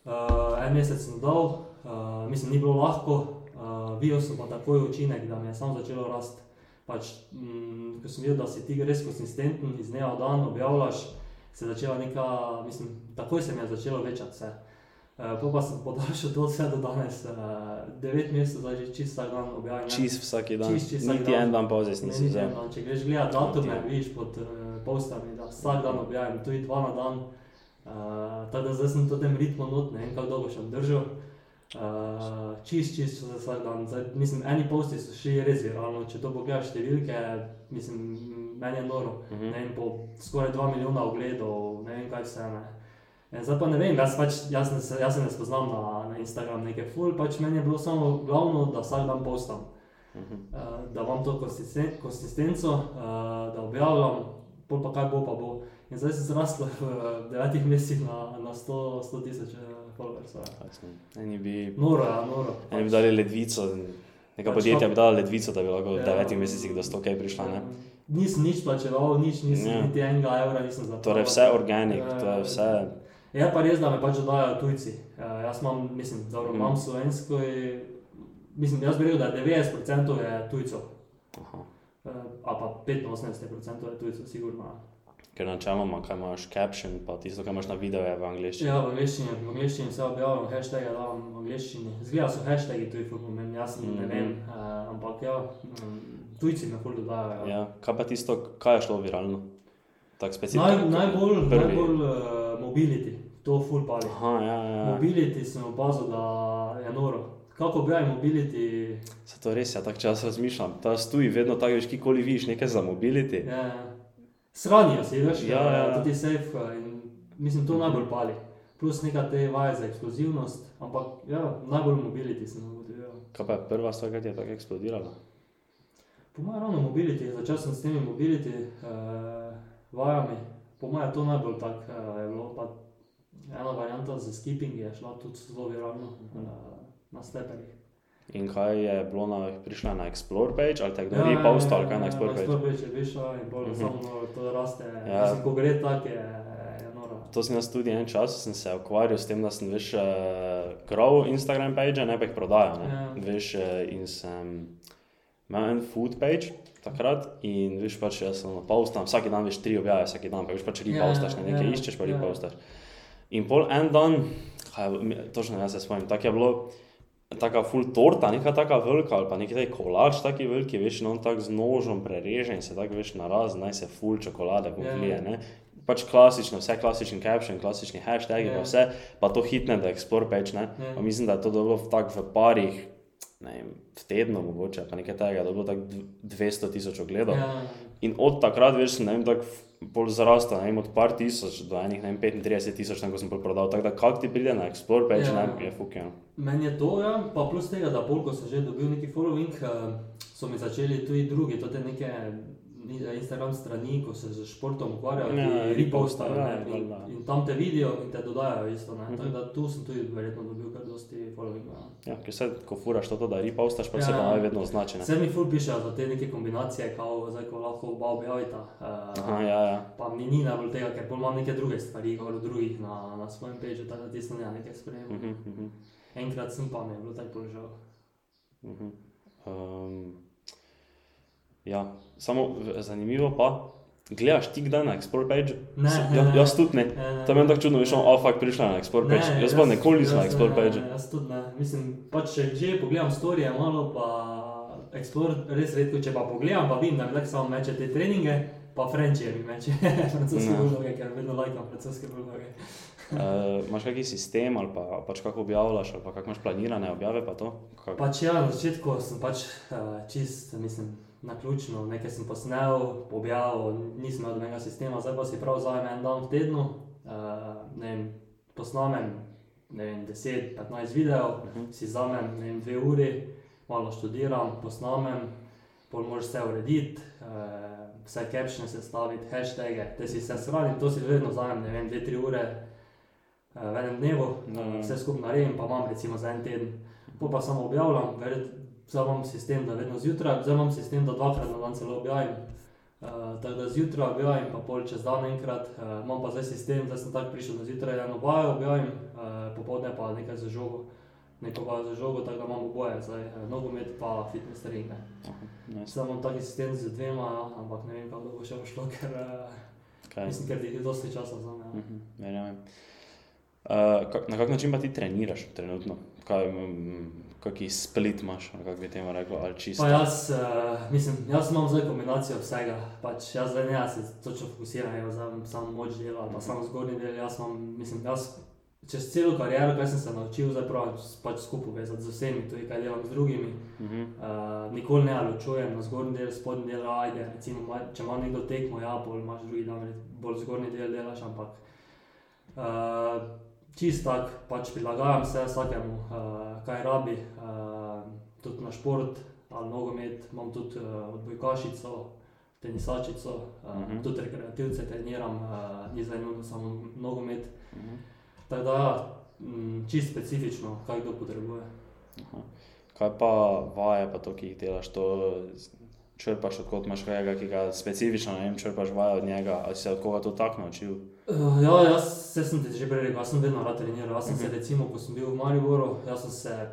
Uh, en mesec sem dal, uh, mislim, ni bilo lahko, uh, videl sem pa takoj učinek, da mi je samo začelo rasti. Pač, mm, ko sem videl, da si ti res konsistenten, iz dneva v dan objavljaš, se je začela neka, mislim, takoj se mi je začelo večati vse. Uh, po pa sem podaljšal to vse do danes, uh, devet mesecev, zdaj že čist vsak dan objavljam. Čist vsak dan. Čist, čist vsak Niti dan. en dan pauze niti vzel. en. Če greš gledat datume, en. vidiš pod uh, postami, da vsak dan objavim, tudi dva na dan. Uh, tako da zdaj sem v tem ritmu not, ne vem, kako dolgo še držal. Uh, čist, čist za vsak dan. Zdaj, mislim, eni posti so še res viralno, če to pogledaš številke, mislim, meni je noro. Mhm. Ne vem, po skoraj 2 milijona ogledov, ne vem kaj vse. Ne. E, Zdaj pa ne vem, jaz, pač, jaz, ne, jaz se ne spoznam na, na Instagram, nekaj ful, pač meni je bilo samo glavno, da vsak dan postam. Mhm. Uh, da imam to konsisten- konsistenco, uh, da objavljam, pol pa kaj bo, pa bo. In zdaj se zraslo v devetih mesecih na, na 100 100 tisoč ja. Eni bi, Noro, ja, noro. eni bi dali ledvico, neka Pač podjetja to- bi dala ledvico, da bi lahko v Ja. devetih mesecih do 100 kaj prišla. Ne? Nisem nič plačeval, nič, nisem Ja. niti enega evra nisem zapravil. Torej vse organik, Ja, to je vse. Je pa res, da me pač dodajajo tujci. Uh, jaz imam, mislim, dobro, Mhm. imam slovensko, in- mislim, jaz bi rekel, da je 90% je tujcev, Aha. uh, a pa 85% je tujcev, sigurno. Ker načeloma, kaj imaš caption, pa tisto, kar imaš na videu, je v angliščini. Ja, v angleščini, v angleščini se objavljam, hashtag davam v angleščini. Zgleda so hashtagi tuji, ful pomembni, jaz ne Mhm. vem, uh, ampak ja, um, tujci me ful dodajajo. Ja. Ja, kaj pa tisto, kaj je šlo viralno? Tako specifično. Naj, najbolj, prvi. najbolj uh, mobility, to ful pali. Aha, ja, ja. Mobility sem opazil, da je noro. Kako objavim mobility? Se to res je, tako čas razmišljam. Ta stuji vedno tako, veš, kikoli vidiš nekaj za mobility. Ja, Shranijo si, veš, Ja, ja, ja. tudi safe. eh, In, mislim, to najbolj pali. Plus neka te vaje za eksplozivnost, ampak ja, najbolj mobility sem ugotovil. Kaj pa je prva stvar, ki je tako eksplodirala? Po mojem ravno mobility, začel sem s temi mobility uh, vajami, po mojem to najbolj tako uh, je bilo. Pa ena varianta za skipping je šla tudi zelo viralno uh, na steperih. In kaj je bilo na, prišla na Explore page, ali te kdo ni postal, ali kaj na Explore page? Ja, Explore page je višja in bolj uh -huh. samo to raste. Ja. Ja. Mislim, ko gre tako, je, je noro. To sem jaz tudi en čas, sem se ukvarjal s tem, da sem veš, uh, grow Instagram page, ne pa jih prodajal. Ne? Ja. Veš, uh, in sem imel en food page takrat in veš pač, jaz sem postam, vsak dan veš tri objave, vsak dan pa veš pač Ja, repostaš, ne nekaj ja, iščeš pa ja. repostaš. In pol en dan, kaj, je točno jaz se spomnim, tako je bilo. Taka full torta, neka taka velika, ali pa neki taj kolač, taki veliki, veš, in on tako z nožem prereže in se tako veš naraz, naj se full čokolade poklije, Ja. ne. Pač klasično, vse klasičen caption, klasični hashtagi, Ja. pa vse, pa to hitne, da explore page, ne. Ja. Pa mislim, da je to dobro tako v parih, ne vem, v tednu mogoče, pa nekaj tega, da je bilo tako dv- 200 tisoč ogledov. Ja, In od takrat, veš, ne vem, tako bolj zarastel, ne vem, od par tisoč do enih, ne vem, 35 tisoč, ne, ko sem prodal. Tako da, kak ti pride na explore page, Ja. ne, je fukeno. Meni je to, ja, pa plus tega, da bolj ko sem že dobil neki following, eh, so mi začeli tudi drugi, to te neke ni- Instagram strani, ko se z športom ukvarjajo, Ja, repostajo ja, in, in tam te vidijo in te dodajajo isto. Ne. Mhm. Tako da tu sem tudi verjetno dobil followinga. ja. Ja, ker se, ko furaš to, da repostaš, pa Ja. se pa naj vedno označi, ne. Vse mi ful pišejo za te neke kombinacije, kao, zdaj, ko lahko oba objavita. Uh, Aha, ja, ja. Pa mi ni najbolj tega, ker bolj imam neke druge stvari, gor od drugih na, na svojem pageu, tako da tisto ne nekaj sprejemam. Mhm, mhm, Enkrat sem pa mi je bilo tako položaj. mhm. Um, ja, samo zanimivo pa, gledaš ti kdaj na explore page? Ne, Sem- ne, ja, ne. Jaz tudi ne. To je meni tako čudno, on, oh, fuck, prišla na explore page. jaz pa nikoli nisem na explore ne, page. Jaz tudi ne. Mislim, pač če že pogledam storije malo, pa Explore res redko, če pa pogledam, pa vidim, da mi tako samo meče te treninge, pa Frenčije mi meče, francoske Ne. buldoge, ker vedno lajkam francoske buldoge. Uh, imaš kakšen sistem ali pa pač kako objavljaš, ali pa kako imaš planirane objave, pa to? Kak? Pač ja, na začetku sem pač uh, čist, mislim, na ključno, nekaj sem posnel, objavil, nisem imel nobenega sistema, zdaj pa si prav vzamem en dan v tednu, uh, ne vem, posnamem, ne vem, 10-15 videov, Mhm. si vzamem, vem, dve uri, malo študiram, posnamem, pol moraš vse urediti, uh, vse captione sestaviti, hashtage, te si vse shranim, to si vedno vzamem, ne vem, 2-3 ure uh, v enem dnevu, Ja, ja. uh, vse skupaj naredim, pa imam recimo za en teden. Po pa samo objavljam, verjet, zdaj imam sistem, da vedno zjutraj, zdaj imam sistem, da dvakrat na dan celo objavim. Uh, tako da zjutraj objavim, pa pol čez dan enkrat, uh, imam pa zdaj sistem, zdaj sem tako prišel, da zjutraj eno vajo objavim, uh, popoldne pa nekaj za žogo, neko vajo za žogo, tako da imam oboje, zdaj uh, nogomet pa fitness trening. ne. Nice. Zdaj imam taki sistem z dvema, ampak ne vem, kako bo še šlo, ker uh, Kaj? mislim, ker ti je dosti časa za me. ja. Mhm, Verjamem. Uh, na kak način pa ti treniraš trenutno? Kaj, mm, kaki split imaš, ali kako bi temu rekel, ali čisto? Pa jaz, uh, mislim, jaz imam zdaj kombinacijo vsega. Pač jaz zdaj ne se točno fokusiram, zdaj imam samo moč dela pa samo zgornji del. Jaz imam, mislim, jaz čez celo kariero, kaj sem se naučil, zdaj pravim, pač skupaj vezati z vsemi, tudi kaj delam z drugimi. Mhm. Uh, nikoli ne ločujem na zgornji del, spodnji del, ajde. Recimo, če ima nekdo tekmo, ja, pol imaš drugi dan, bolj zgornji del delaš, ampak uh, čist tak, pač prilagajam se vsakemu, uh, kaj rabi, uh, tudi na šport ali nogomet, imam tudi uh, odbojkašico, tenisačico, uh, uh Mhm. -huh. tudi rekreativce treniram, uh, ni zdaj nujno samo nogomet. Mhm. Tako da, mm, čist specifično, kaj kdo potrebuje. Aha. Kaj pa vaje, pa to, ki jih delaš, to črpaš od kod imaš kajega, ki ga specifično, ne vem, črpaš vaje od njega, ali se od koga to tako naučil? Uh, ja, jaz se sem ti že prej rekel, jaz sem vedno rad treniral. Jaz sem uh -huh. se Mhm. recimo, ko sem bil v Mariboru, jaz sem se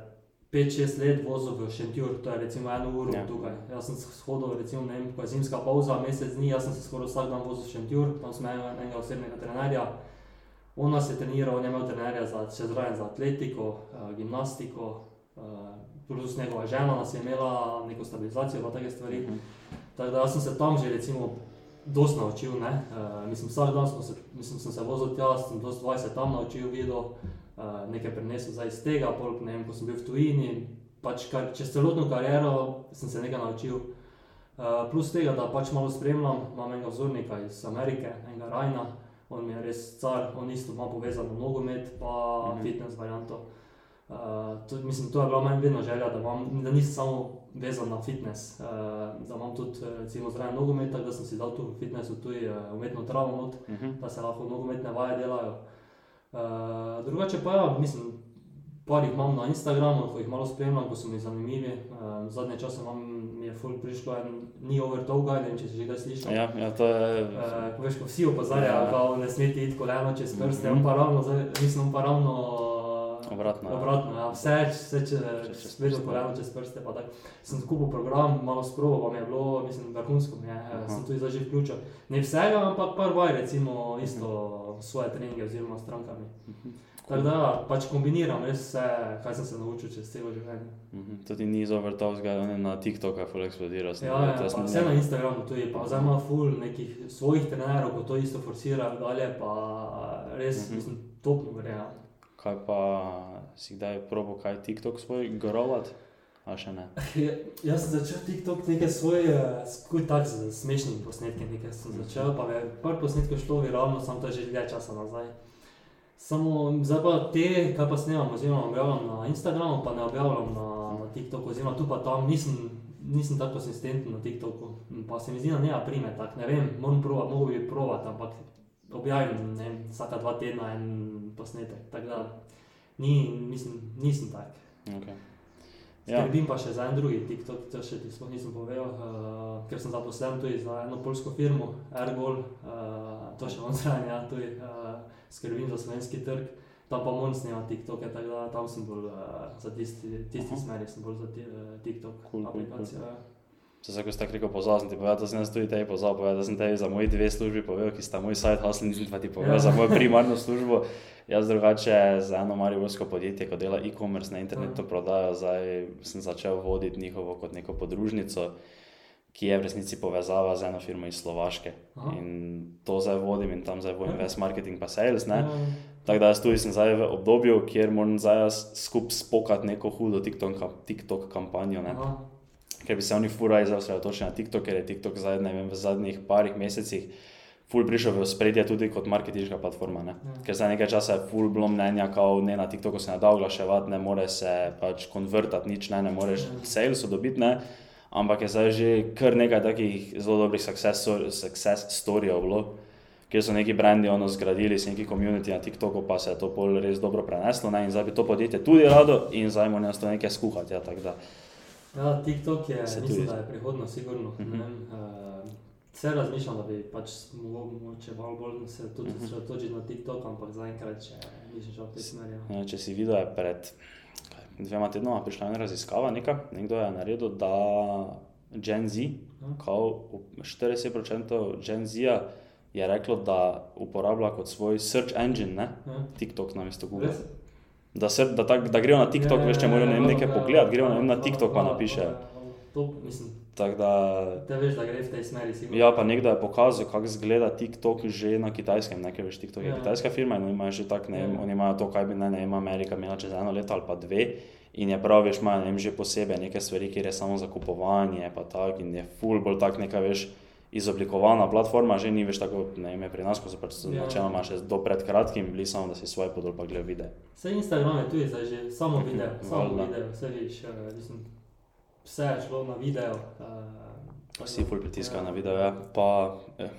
5-6 let vozil v Šentjur, to je recimo eno uro Ja. ja. tukaj. Jaz sem shodil, recimo, ne vem, ko je zimska pauza, mesec dni, jaz sem se skoraj vsak dan vozil v Šentjur, tam sem imel enega osebnega trenerja. On nas je treniral, on je imel trenerja za, še zraven za atletiko, uh, gimnastiko, uh, plus njegova žena nas je imela neko stabilizacijo, pa take stvari. Mhm. Tako da jaz sem se tam že recimo dosti naučil. Ne? Uh, mislim, vsak dan smo se, mislim, sem se vozil tja, sem dosti vaj se tam naučil, videl, uh, nekaj prenesel zdaj iz tega, pol, ne vem, ko sem bil v tujini, pač kar, čez celotno kariero sem se nekaj naučil. Uh, plus tega, da pač malo spremljam, imam enega vzornika iz Amerike, enega Rajna, on mi je res car, on isto ima povezano nogomet, pa Mhm. mhm. fitness varianto. Uh, to, mislim, to je bila meni vedno želja, da, imam, da nisem samo vezan na fitness, uh, da imam tudi recimo zraven nogomet, tako da sem si dal tu v fitnessu tudi uh, umetno travo not, Mhm. da se lahko nogometne vaje delajo. Uh, drugače pa ja, mislim, par jih imam na Instagramu, ko jih malo spremljam, ko so mi zanimivi. Uh, zadnje čase imam, mi je ful prišlo en ni over guy, ne vem, če si že kdaj slišal. Ja, ja, to je. Uh, veš, ko vsi opozarjajo, Ja. da ne smete iti koleno čez prste, Mhm. on pa ravno, zdaj, mislim, on pa ravno Obratno, ja. Obratno, ja. vse, vse če vedno koleno čez prste. pa tako. Sem kupil program, malo sprovo, pa mi je bilo, mislim, vrhunsko mi je, Aha. uh sem tudi zdaj že vključil. Ne vsega, ampak par vaj, recimo, isto svoje treninge oziroma strankami. Mhm. Tako da pač kombiniram res vse, kaj sem se naučil čez celo življenje. Mhm. Tudi ni zovrtovskega, on je na TikToku full eksplodiral. Ja, ja, to sem- vse na Instagramu tudi, pa zdaj ima ful nekih svojih trenerov, ko to isto forsirajo dalje, pa res, Mhm. mislim, topno gre. ja. Kaj pa si kdaj probo kaj TikTok svoj grovat? A še ne? Ja, Jaz sem začel TikTok nekaj svoje, skuj tak z smešnimi posnetki, nekaj sem začel, pa je par posnetkov šlo viralno, samo to je že dlje časa nazaj. Samo zdaj pa te, kaj pa snemam, oziroma objavljam na Instagramu, pa ne objavljam na, na TikToku, oziroma tu pa tam nisem, nisem tako konsistenten na TikToku, pa se mi zdi, da ne prime tak, ne vem, moram provat, mogo bi provat, ampak objavim, ne vem, vsaka dva tedna en posnetek, tako da ni, mislim, nisem tak. Okay. Ja. Skrbim pa še za en drugi TikTok, to še ti sploh nisem povedal, uh, ker sem zaposlen tudi za eno polsko firmo, Airgol, uh, to še on zraven, ja, tudi uh, skrbim za slovenski trg. Tam pa moram snemati TikToke, tako da tam sem bolj uh, za tisti, tisti Aha. smeri, sem bolj za ti, uh, TikTok Cool, cool, aplikacijo. ja. Se zdaj, ko si tako rekel, pozval sem ti povedal, da sem jaz tudi tebi povedati, da sem tebi za moji dve službi povedal, ki sta moj site hustle, nisem pa ti povedal Ja. za mojo primarno službo. Jaz drugače za eno mariborsko podjetje, ko dela e-commerce na internetu Aha. prodajo, zdaj sem začel voditi njihovo kot neko podružnico, ki je v resnici povezava z eno firmo iz Slovaške. Aha. In to zdaj vodim in tam zdaj vodim ves marketing pa sales. Ne? Ja. Tako da jaz tudi sem zdaj v obdobju, kjer moram zdaj skupaj spokati neko hudo TikTok, TikTok kampanjo. Ne? Aha. ker bi se oni furali zdaj osredotočili na TikTok, ker je TikTok zdaj, ne vem, v zadnjih parih mesecih ful prišel v spredje tudi kot marketinška platforma. Ne? Ja. Ker za nekaj časa je ful bilo mnenja, kao ne na TikToku se ne da oglaševati, ne more se pač konvertati, nič ne, ne moreš Ja. salesu dobiti, ne. Ampak je zdaj že kar nekaj takih zelo dobrih success, success storyjev bilo, kjer so neki brendi ono zgradili, si neki community na TikToku, pa se je to pol res dobro preneslo ne, in zdaj bi to podjetje tudi rado in zdaj moram jaz to nekaj skuhati. Ja, tako da. Ja, TikTok je, Se mislim, da je prihodnost, sigurno. Mm -hmm. uh, vse razmišljam, da bi pač mogo- mogoče malo bolj se tudi Mhm. osredotočiti na TikTok, ampak zaenkrat še nisem šel v tej smeri. ja. Ja, Če si videl, je pred dvema tednoma prišla ena raziskava, neka, nekdo je naredil, da Gen Z, Ja. kao 40% Gen Z je reklo, da uporablja kot svoj search engine, ne? Ja. TikTok na mesto Google. Res? Da, se, da, tak, da grejo na TikTok, Ja, veš, če ja, morajo ja, ne vem, nekaj ja, pogledati, grejo ja, ne na ja, TikTok pa ja, napiše. ja, ja. To, mislim, Tako da, te veš, da gre v tej smeri, sigurno. ja, pa nekdo je pokazal, kako izgleda TikTok že na kitajskem, ne, ker veš, TikTok je Ja. kitajska firma in imajo že tak, ne vem, Ja. oni imajo to, kaj bi ne, ne vem, Amerika imela čez eno leto ali pa dve. In je prav, veš, imajo vem, že posebej neke stvari, kjer je samo za kupovanje, pa tako in je full bolj tak neka, veš, izoblikovana platforma, že ni več tako, ne vem, pri nas, ko so pač Ja. načeloma še do pred kratkim bili samo, da si svoje podol pa gledal videe. Vse Instagram je tudi zdaj že samo video, samo video, vse vidiš, uh, mislim, vse je šlo na video. Uh, Vsi ful pritiskajo na video, ja. pa eh,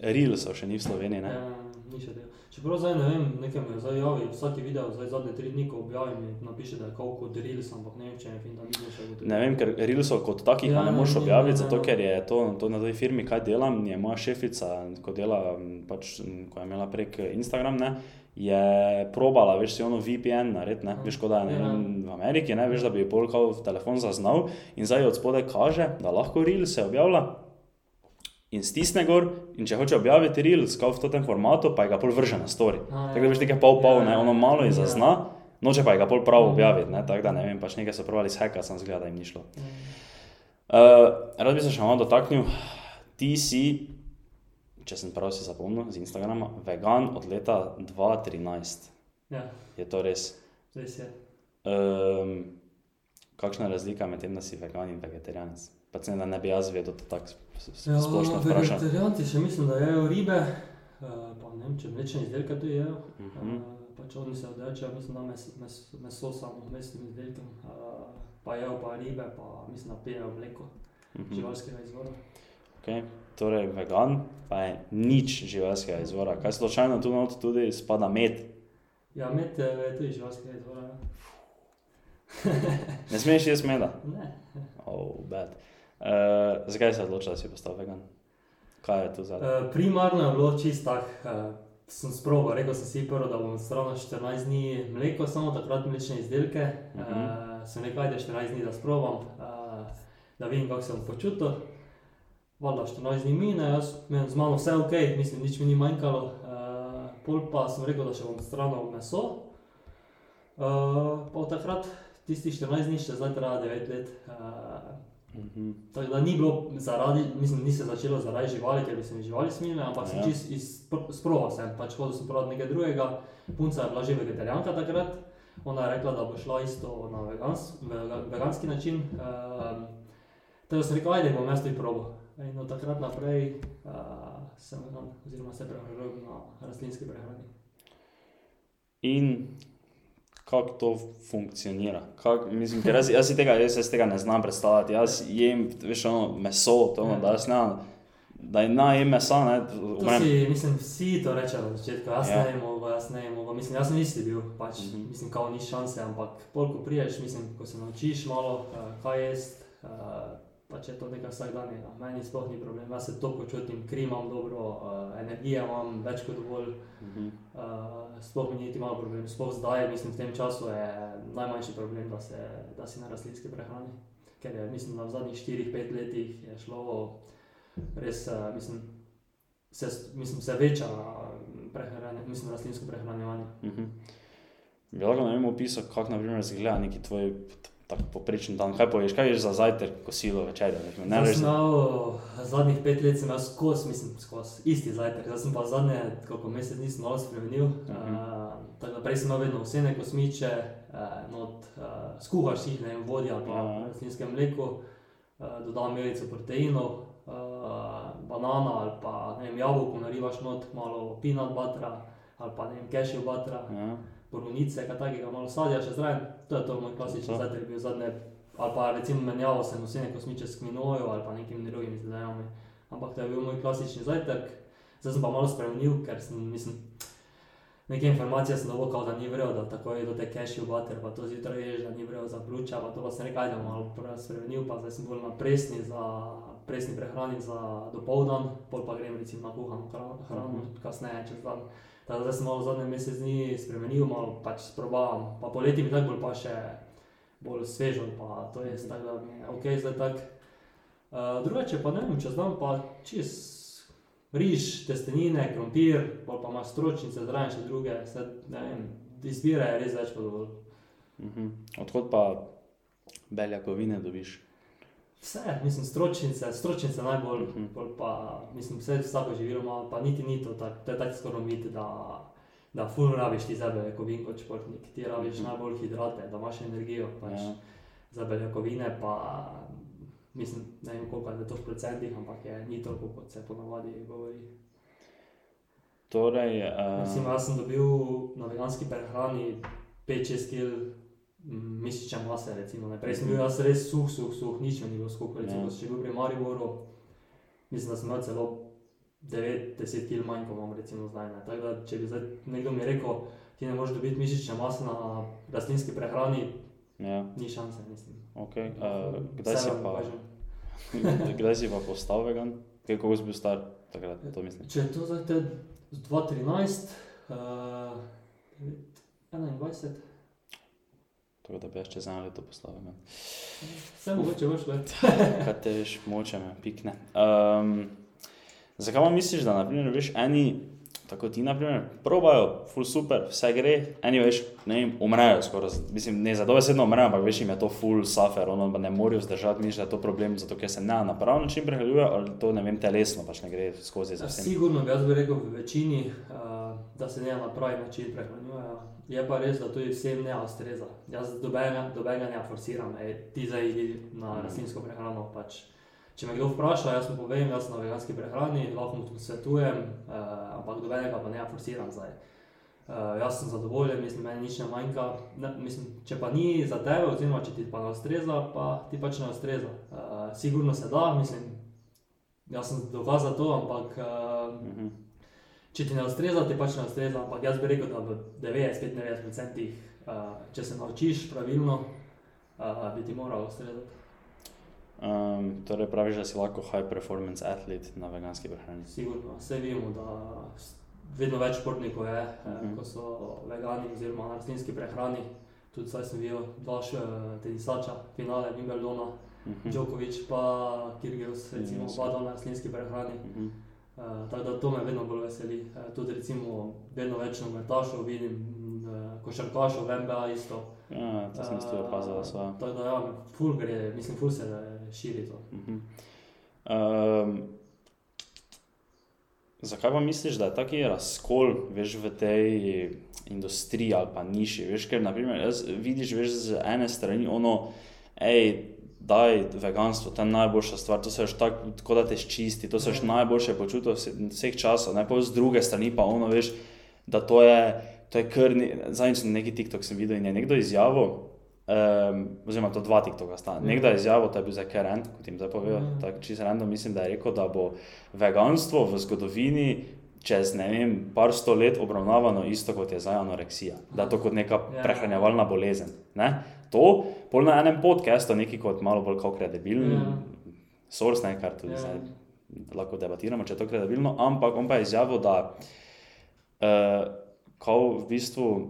Reelsov še ni v Sloveniji. Ne? Ja, ni še del. Čeprav zdaj ne vem, nekaj me zdaj javi, vsaki video, zdaj zadnje tri dni, ko objavim, napiše, da je kao kot Reels, ampak ne vem, če je fin, da nisem še ugotovil. Ne vem, ker Reelsov kot takih Ja, ja, ne moreš ni, objaviti, zato ker je to, to na tej firmi, kaj delam, je moja šefica, ko dela, pač, ko je imela prek Instagram, ne, je probala, veš, si ono VPN narediti, ne, veš, kot da je ne, Ja. vem, v Ameriki, ne, veš, da bi polkal v telefon zaznal in zdaj od spode kaže, da lahko Reels se objavlja. In stisne gor, in če hoče objaviti Reels, kot v tem formatu, pa je ga pol vrže na story. A, Tako da veš, nekaj pol pol, ne, ono malo je Ja. zazna, noče pa je ga pol prav objaviti, ne, tako da ne vem, pač nekaj so pravili s heka, sem zgleda, da jim ni šlo. Ja. Uh, rad bi se še malo dotaknil, ti si, če sem prav si zapomnil z Instagrama, vegan od leta 2013. Ja, Je to res? res je. Um, kakšna je razlika med tem, da si vegan in vegetarijanec? Pa se da ne bi jaz vedel, da tako Ja, splošno vprašam. vegetarijanci še mislim, da jejo ribe, eh, pa ne vem, če mlečne izdelke tudi jejo. Mhm. Eh, Pač oni se odrečejo, mislim, da mes, mes, meso samo mesnim izdelkom, eh, pa jejo pa ribe, pa mislim, da pijejo mleko Mhm. živalskega izvora. Okay. Torej, vegan pa je nič živalskega izvora. Kaj slučajno tu not tudi spada med? Ja, med eh, je tudi živalskega izvora. Ja. Ne smeš jesti meda. Ne. Oh, bad. Uh, zakaj se odločil, da si postal vegan? Kaj je tu zadaj? Eh, Primarno je bilo čisto tako, eh, sem sprobil, rekel sem si prvo, da bom stravil 14 dni mleko, samo takrat mlečne izdelke. Mhm. Uh, sem rekel, da 14 dni da sprobam, uh, da vidim, kako se bom počutil. Valjda 14 dni mine, jaz imam z mano vse ok, mislim, nič mi ni manjkalo. Uh, pol pa sem rekel, da še bom stravil meso. Uh, pa od takrat, tistih 14 dni, še zdaj traja 9 let. Uh, Mhm. Tako da ni bilo zaradi, mislim, ni se začelo zaradi živali, ker bi se mi živali smile, ampak sem Ja. čist izproval sem, pač hodil sem provat nekaj drugega. Punca je bila že vegetarijanka takrat, ona je rekla, da bo šla isto na vegans, vega- veganski način. Um, tako da sem rekel, ajde, bom jaz tudi probal. In od takrat naprej uh, sem vegan, oziroma se prehranjujem na rastlinski prehrani. In kako to funkcionira? Kak, mislim, jaz, jaz, si tega, jaz, jaz tega ne znam predstavljati. Jaz jem veš, ono, meso, to, ono, da jaz ne. Da je na jem mesa, ne, si, mislim, vsi to rečejo na začetku, jaz Ja. ja. ne mogo, jaz ne mogo, mislim, jaz sem isti bil, pač, mm. -hmm. mislim, kao ni šanse, ampak pol, ko priješ, mislim, ko se naučiš malo, uh, kaj jest, uh, pač je to nekaj vsakdanjega, meni sploh ni problem, jaz se to počutim, kri imam dobro, uh, energije imam več kot dovolj, Mhm. uh, sploh mi ni niti malo problem, sploh zdaj, mislim, v tem času je najmanjši problem, da, se, da si na rastlinski prehrani, ker je, mislim, da v zadnjih 4-5 letih je šlo res, uh, mislim, se, mislim, se veča prehrane, mislim, rastlinsko prehranjevanje. Mhm. Bi lahko na vem opisal, kako na primer izgleda neki tvoj tako poprečen dan. Kaj poješ, kaj ješ za zajtrk, kosilo, večerjo? Ne, ne Jaz za... imel zadnjih pet let, sem imel skozi, mislim, skozi isti zajtrk. Jaz sem pa zadnje, koliko mesec nisem malo spremenil. Uh Mhm. -huh. uh, tako da prej sem imel vedno vsene kosmiče, uh, not, uh, skuhaš jih, ne vem, vodja ali pa Ja. v rastlinskem mleku, uh, dodam melico proteinov, uh, banana ali pa ne vem, jabolko narivaš not, malo peanut buttera ali pa ne vem, cashew buttera. Ja. Borovnice, kaj takega, malo sadja še zraven. To je to moj klasični To. zajtrk bil zadnje. Ali pa recimo menjavo sem vse kosmiče s kvinojo ali pa nekimi drugimi zadevami. Ampak to je bil moj klasični zajtrk. Zdaj sem pa malo spremenil, ker sem, mislim, neke informacije sem kao, da ni vrel, da tako je do te cashew butter, pa to zjutraj ješ, da ni vrel za pljuča, pa to pa sem rekel, da bom malo spremenil, pa zdaj sem bolj na presni za presni prehrani za dopoldan, pol pa grem recimo na kuhano hrano, hrano Mhm. kasneje čez dan. Tako da sem malo zadnje mesec dni spremenil, malo pač sprobavam. Pa poleti mi tako bolj pa še bolj svežo, pa to je tako, da mi je ok zdaj tak. Uh, drugače pa ne vem, čez dan pa čez riž, testenine, krompir, pol pa imaš stročnice, zraven še druge, vse, ne vem, izbira je res več kot dovolj. Mhm. Odkot pa beljakovine dobiš? Vse, mislim, stročnice, stročnice najbolj, uh -huh. pol pa mislim, vse vsako živilo ima, pa niti ni to, tak, to je tako skoraj mit, da, da ful rabiš ti za beljakovin kot športnik, ti rabiš uh Mhm. -huh. najbolj hidrate, da imaš energijo, pač Ja. ja. za beljakovine pa mislim, ne vem koliko je to v procentih, ampak je ni toliko, kot se ponavadi govori. Torej, Mislim, uh, jaz sem dobil na veganski prehrani 5-6 kg mišične mase, recimo. Ne. Prej sem bil jaz res suh, suh, suh, nič mi ni bilo skupaj. Recimo, Ja. če bil pri Mariboru, mislim, da sem imel celo 9-10 kg manj, kot imam recimo zdaj. Ne. Tako da, če bi zdaj nekdo mi rekel, ti ne moreš dobiti mišične mase na rastlinski prehrani, Ja, ni šanse, mislim. okay. uh, kdaj, si Vse vam pa, kdaj si pa postal vegan? Kaj, koliko si bil star takrat, to mislim? Če je to zdaj te 2013, uh, 21, Tako da bi jaz čez eno leto vegan. vse mogoče boš več. Kaj te veš, moče me pikne. Um, zakaj pa misliš, da naprimer, veš, eni, tako ti, naprimer, probajo, full super, vse gre, eni veš, ne vem, umrejo skoraj, mislim, ne za dobesedno umrejo, ampak veš, jim je to full suffer, ono pa ne morejo zdržati, misliš, da je to problem, zato ker se na prav način prehranjujejo, ali to ne vem, telesno pač ne gre skozi za vse. Sigurno bi jaz bi rekel v večini, uh, da se ne na pravi način prehranjujejo. Je pa res, da tudi vsem ne ustreza. Jaz dobenega, dobenega ne forsiram, ej, ti zdaj na Mhm. rastlinsko prehrano. Pač. Če me kdo vpraša, jaz mu povem, jaz sem na veganski prehrani, lahko mu svetujem, uh, ampak dobenega pa ne forsiram zdaj. Uh, jaz sem zadovoljen, mislim, meni nič ne manjka. Ne, mislim, če pa ni za tebe, oziroma če ti pa ne ustreza, pa ti pač ne ustreza. Uh, sigurno se da, mislim, jaz sem dokaz za to, ampak uh, Mhm. če ti ne ustreza, ti pač ne ustreza. Ampak jaz bi rekel, da v 90-95%, uh, če se naučiš pravilno, uh, bi ti moral ustrezati. Um, torej praviš, da si lahko high performance athlete na veganski prehrani. Sigurno, vse vemo, da vedno več športnikov je, Mhm. eh, ko so vegani oziroma na rastlinski prehrani. Tudi zdaj sem videl dva še tenisača, finale Wimbledona, Mhm. Djokovic pa Kirgios, recimo, oba dva na rastlinski prehrani. Mhm. Uh, tako da to me vedno bolj veseli. Uh, tudi recimo vedno več nogometašov vidim, uh, košarkašov, v NBA isto. Ja, to sem tudi opazil, da. Uh, tako da ja, ful gre, mislim, ful se eh, širi to. Mhm. Um, zakaj pa misliš, da je taki razkol veš, v tej industriji ali pa niši? Veš, ker naprimer, jaz, vidiš veš, z ene strani ono, hej, daj veganstvo, je najboljša stvar, to se veš tako, tako da te ščisti, to se veš Ja. najboljše počutil vse- vseh časov, ne pa z druge strani pa ono, veš, da to je, to je kar, zadnjič sem neki TikTok sem videl in je nekdo izjavil, Um, oziroma, to dva TikToka sta. Mhm. Nekdo je izjavil, da je bil zdaj Keren, kot jim zdaj povedal, Mhm. tako čisto random, mislim, da je rekel, da bo veganstvo v zgodovini čez ne vem, par sto let obravnavano isto kot je zdaj anoreksija. Da je to kot neka Ja. prehranjevalna bolezen. Ne? To, pol na enem podkastu, neki kot malo bolj kot kredibilen, Ja. source, ne, kar tudi Ja. zdaj lahko debatiramo, če je to kredibilno, ampak on pa je izjavil, da uh, kao v bistvu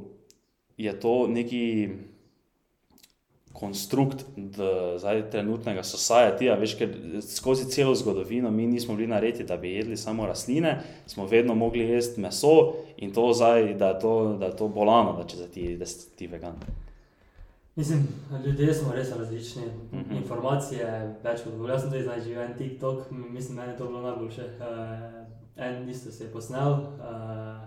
je to neki konstrukt zdaj, trenutnega societyja, veš, ker skozi celo zgodovino mi nismo bili narejeni, da bi jedli samo rastline, smo vedno mogli jesti meso in to zdaj, da je to, da je to bolano, da če za ti, da si ti vegan. Mislim, ljudje smo res različni, Mhm. mhm. informacije več kot dovolj. Jaz sem tudi živel en TikTok, mislim, meni je to bilo najboljše. Uh, en isto se je posnel, uh,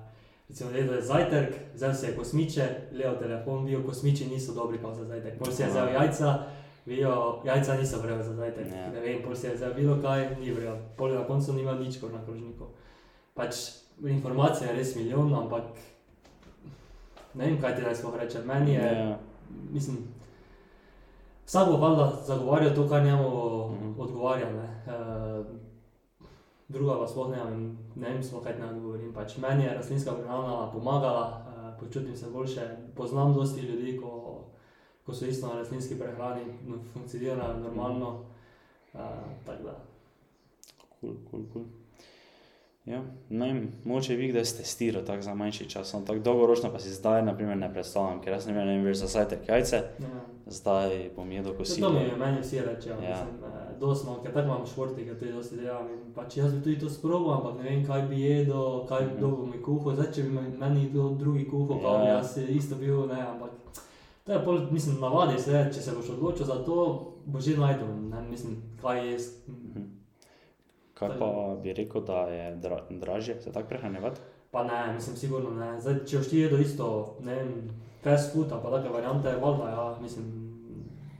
recimo, da je zajtrk, vzel si je kosmiče, levo telefon, vijo kosmiči niso dobri pa za zajtrk. Pol si je vzel jajca, vijo jajca niso vrel za zajtrk. Ja. Ne vem, pol si je vzel bilo kaj, ni vrel. Pol na koncu nima nič kot na krožniku. Pač informacije je res milijon, ampak ne vem, kaj ti naj sploh rečem. Meni je, Ja. mislim, vsak bo valjda zagovarjal to, kar njemu mhm. odgovarja. Ne? Uh, druga pa sploh ne vem, ne vem, sploh kaj naj govorim. Pač meni je rastlinska prehrana pomagala, uh, počutim se boljše. Poznam dosti ljudi, ko, ko so isto na rastlinski prehrani, no, funkcionirajo normalno. Uh, tako da. Kul, kul, kul. Ja, ne vem, moče bi kdaj testiral tako za manjši čas, no, tako dolgoročno pa si zdaj naprimer, ne predstavljam, ker jaz ne vem, ne vem več za zajtrk jajce, Ja. Zdaj bom jedel To kosilo. mi je meni vsi rečejo, Ja. ja. mislim, eh, dosmo, ker tako imam športi, ker tudi dosti delam. in Pač jaz bi tudi to sprobil, ampak ne vem, kaj bi jedel, kaj bi dobil mi kuho. Zdaj, če bi me- meni kdo drugi kuho, Ja. pa bi jaz isto bil, ne, ampak to je pol, mislim, navadi se, če se boš odločil za to, boš že najdel, ne, mislim, kaj je. Mhm. Kaj pa bi rekel, da je dra, dražje se tako prehranjevati? Pa ne, mislim, sigurno ne. Zdaj, če boš ti jedel isto, ne vem, fast food, pa take variante, valjda, ja, mislim,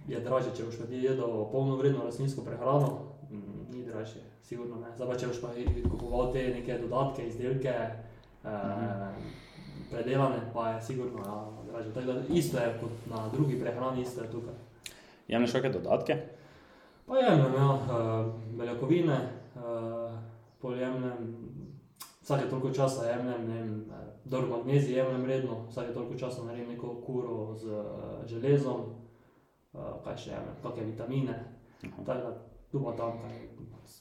je dražje, če boš pa ti jedel polnovredno rastlinsko prehrano, mm, ni dražje, sigurno ne. Zdaj pa če boš pa kupoval te neke dodatke, izdelke, eh, predelane, pa je sigurno ja, dražje. Tako da isto je kot na drugi prehrani, isto je tukaj. Jemliš kakšne dodatke? Pa jemljem, ja, uh, beljakovine, uh, vsake toliko časa jemljem, ne vem, eh, dobro magnezij jemljem redno, vsake toliko časa naredim neko kuro z uh, železom, uh, kaj še jemljem, kakšne vitamine. Aha. Tako da tu pa tam, kaj,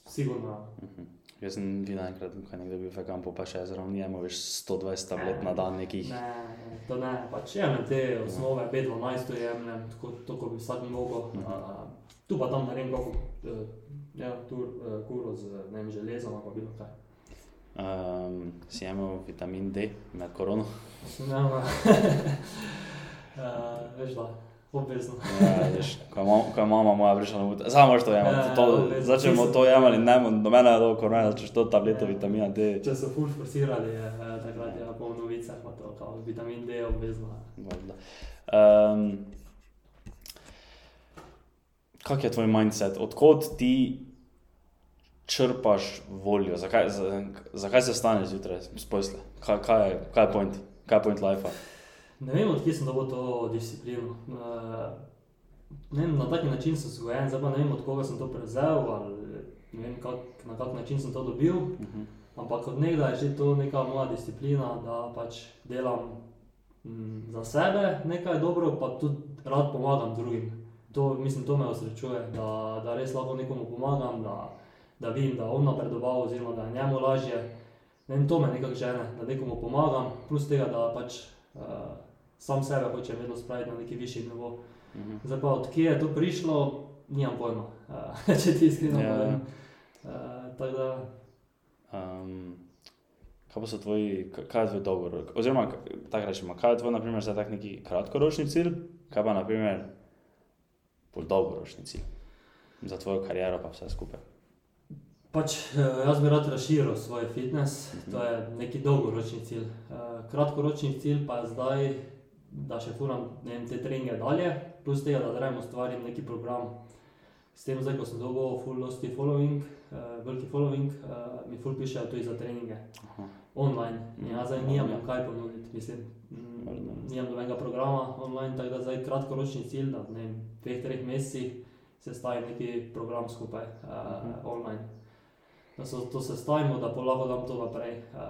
sigurno. Mhm. Jaz sem videl enkrat, ko je nekdo bil vegan, pa še zraven njemu več 120 tablet na dan nekih. Ne, ne, to ne, pač jemljem te osnove, B12 to jemljem, tako, tako bi vsak mogel. Mhm. Uh, tu pa tam naredim kako, uh, ja, tur, uh, kuro z ne vem, železom pa bilo kaj. Um, si imel vitamin D med korono. Ne, uh, veš da, obvezno. Ja, veš, ko je mam- ko je mama moja prišla na ulico, samo što jemo. Ja, To, obvezno. začnemo to jemati, ne, do mene je dobro, korona, začneš to tableto vitamina D. Če so ful forsirali, je eh, takrat je po novicah, pa to kao vitamin D je obvezno. Valjda. Um, kak je tvoj mindset, odkot ti črpaš voljo, zakaj, za, zakaj se staneš zjutraj s posle? Kaj, kaj, je, kaj je point, kaj je point life? Ne vem, odkje sem dobil to disciplino. Eh, Ne vem, na tak način sem vzgojen, zdaj pa ne vem, od koga sem to prevzel ali ne vem, kak, na kak način sem to dobil. Uh -huh. Ampak od nekdaj je že to neka moja disciplina, da pač delam mm, za sebe nekaj dobro, pa tudi rad pomagam drugim. To, mislim, to me osrečuje, da, da res lahko nekomu pomagam, da, da vidim, da on napredoval, oziroma da je njemu lažje. Ne vem, to me nekako žene, da nekomu pomagam, plus tega, da pač uh, sam sebe hočem vedno spraviti na neki višji nivo. -huh. Zdaj pa odkje je to prišlo, nimam pojma, uh, če ti iskreno Ja, povem. Uh, tako da, Um, kaj pa so tvoji, kaj je tvoj dolgoročni, oziroma tako rečemo, kaj je tvoj, naprimer, zdaj tak neki kratkoročni cilj, kaj pa, naprimer, bolj dolgoročni cilj za tvojo kariero, pa vse skupaj. Pač, eh, jaz bi rad razširil svoj fitness, to je neki dolgoročni cilj. Eh, Kratkoročni cilj pa je zdaj, da še furam vem, te treninge dalje, plus tega, da zraven ustvarim neki program. S tem, zdaj, ko sem dobil full dosti following, eh, veliki following, mi full pišejo tudi za treninge Aha. online. In jaz zdaj nimam kaj ponuditi, mislim, nimam nobenega programa online, tako da zdaj kratkoročni cilj, da ne vem, dveh, treh mesecih sestavim neki program skupaj uh, Mhm. online. Da se to sestavimo, da lahko dam to naprej, uh,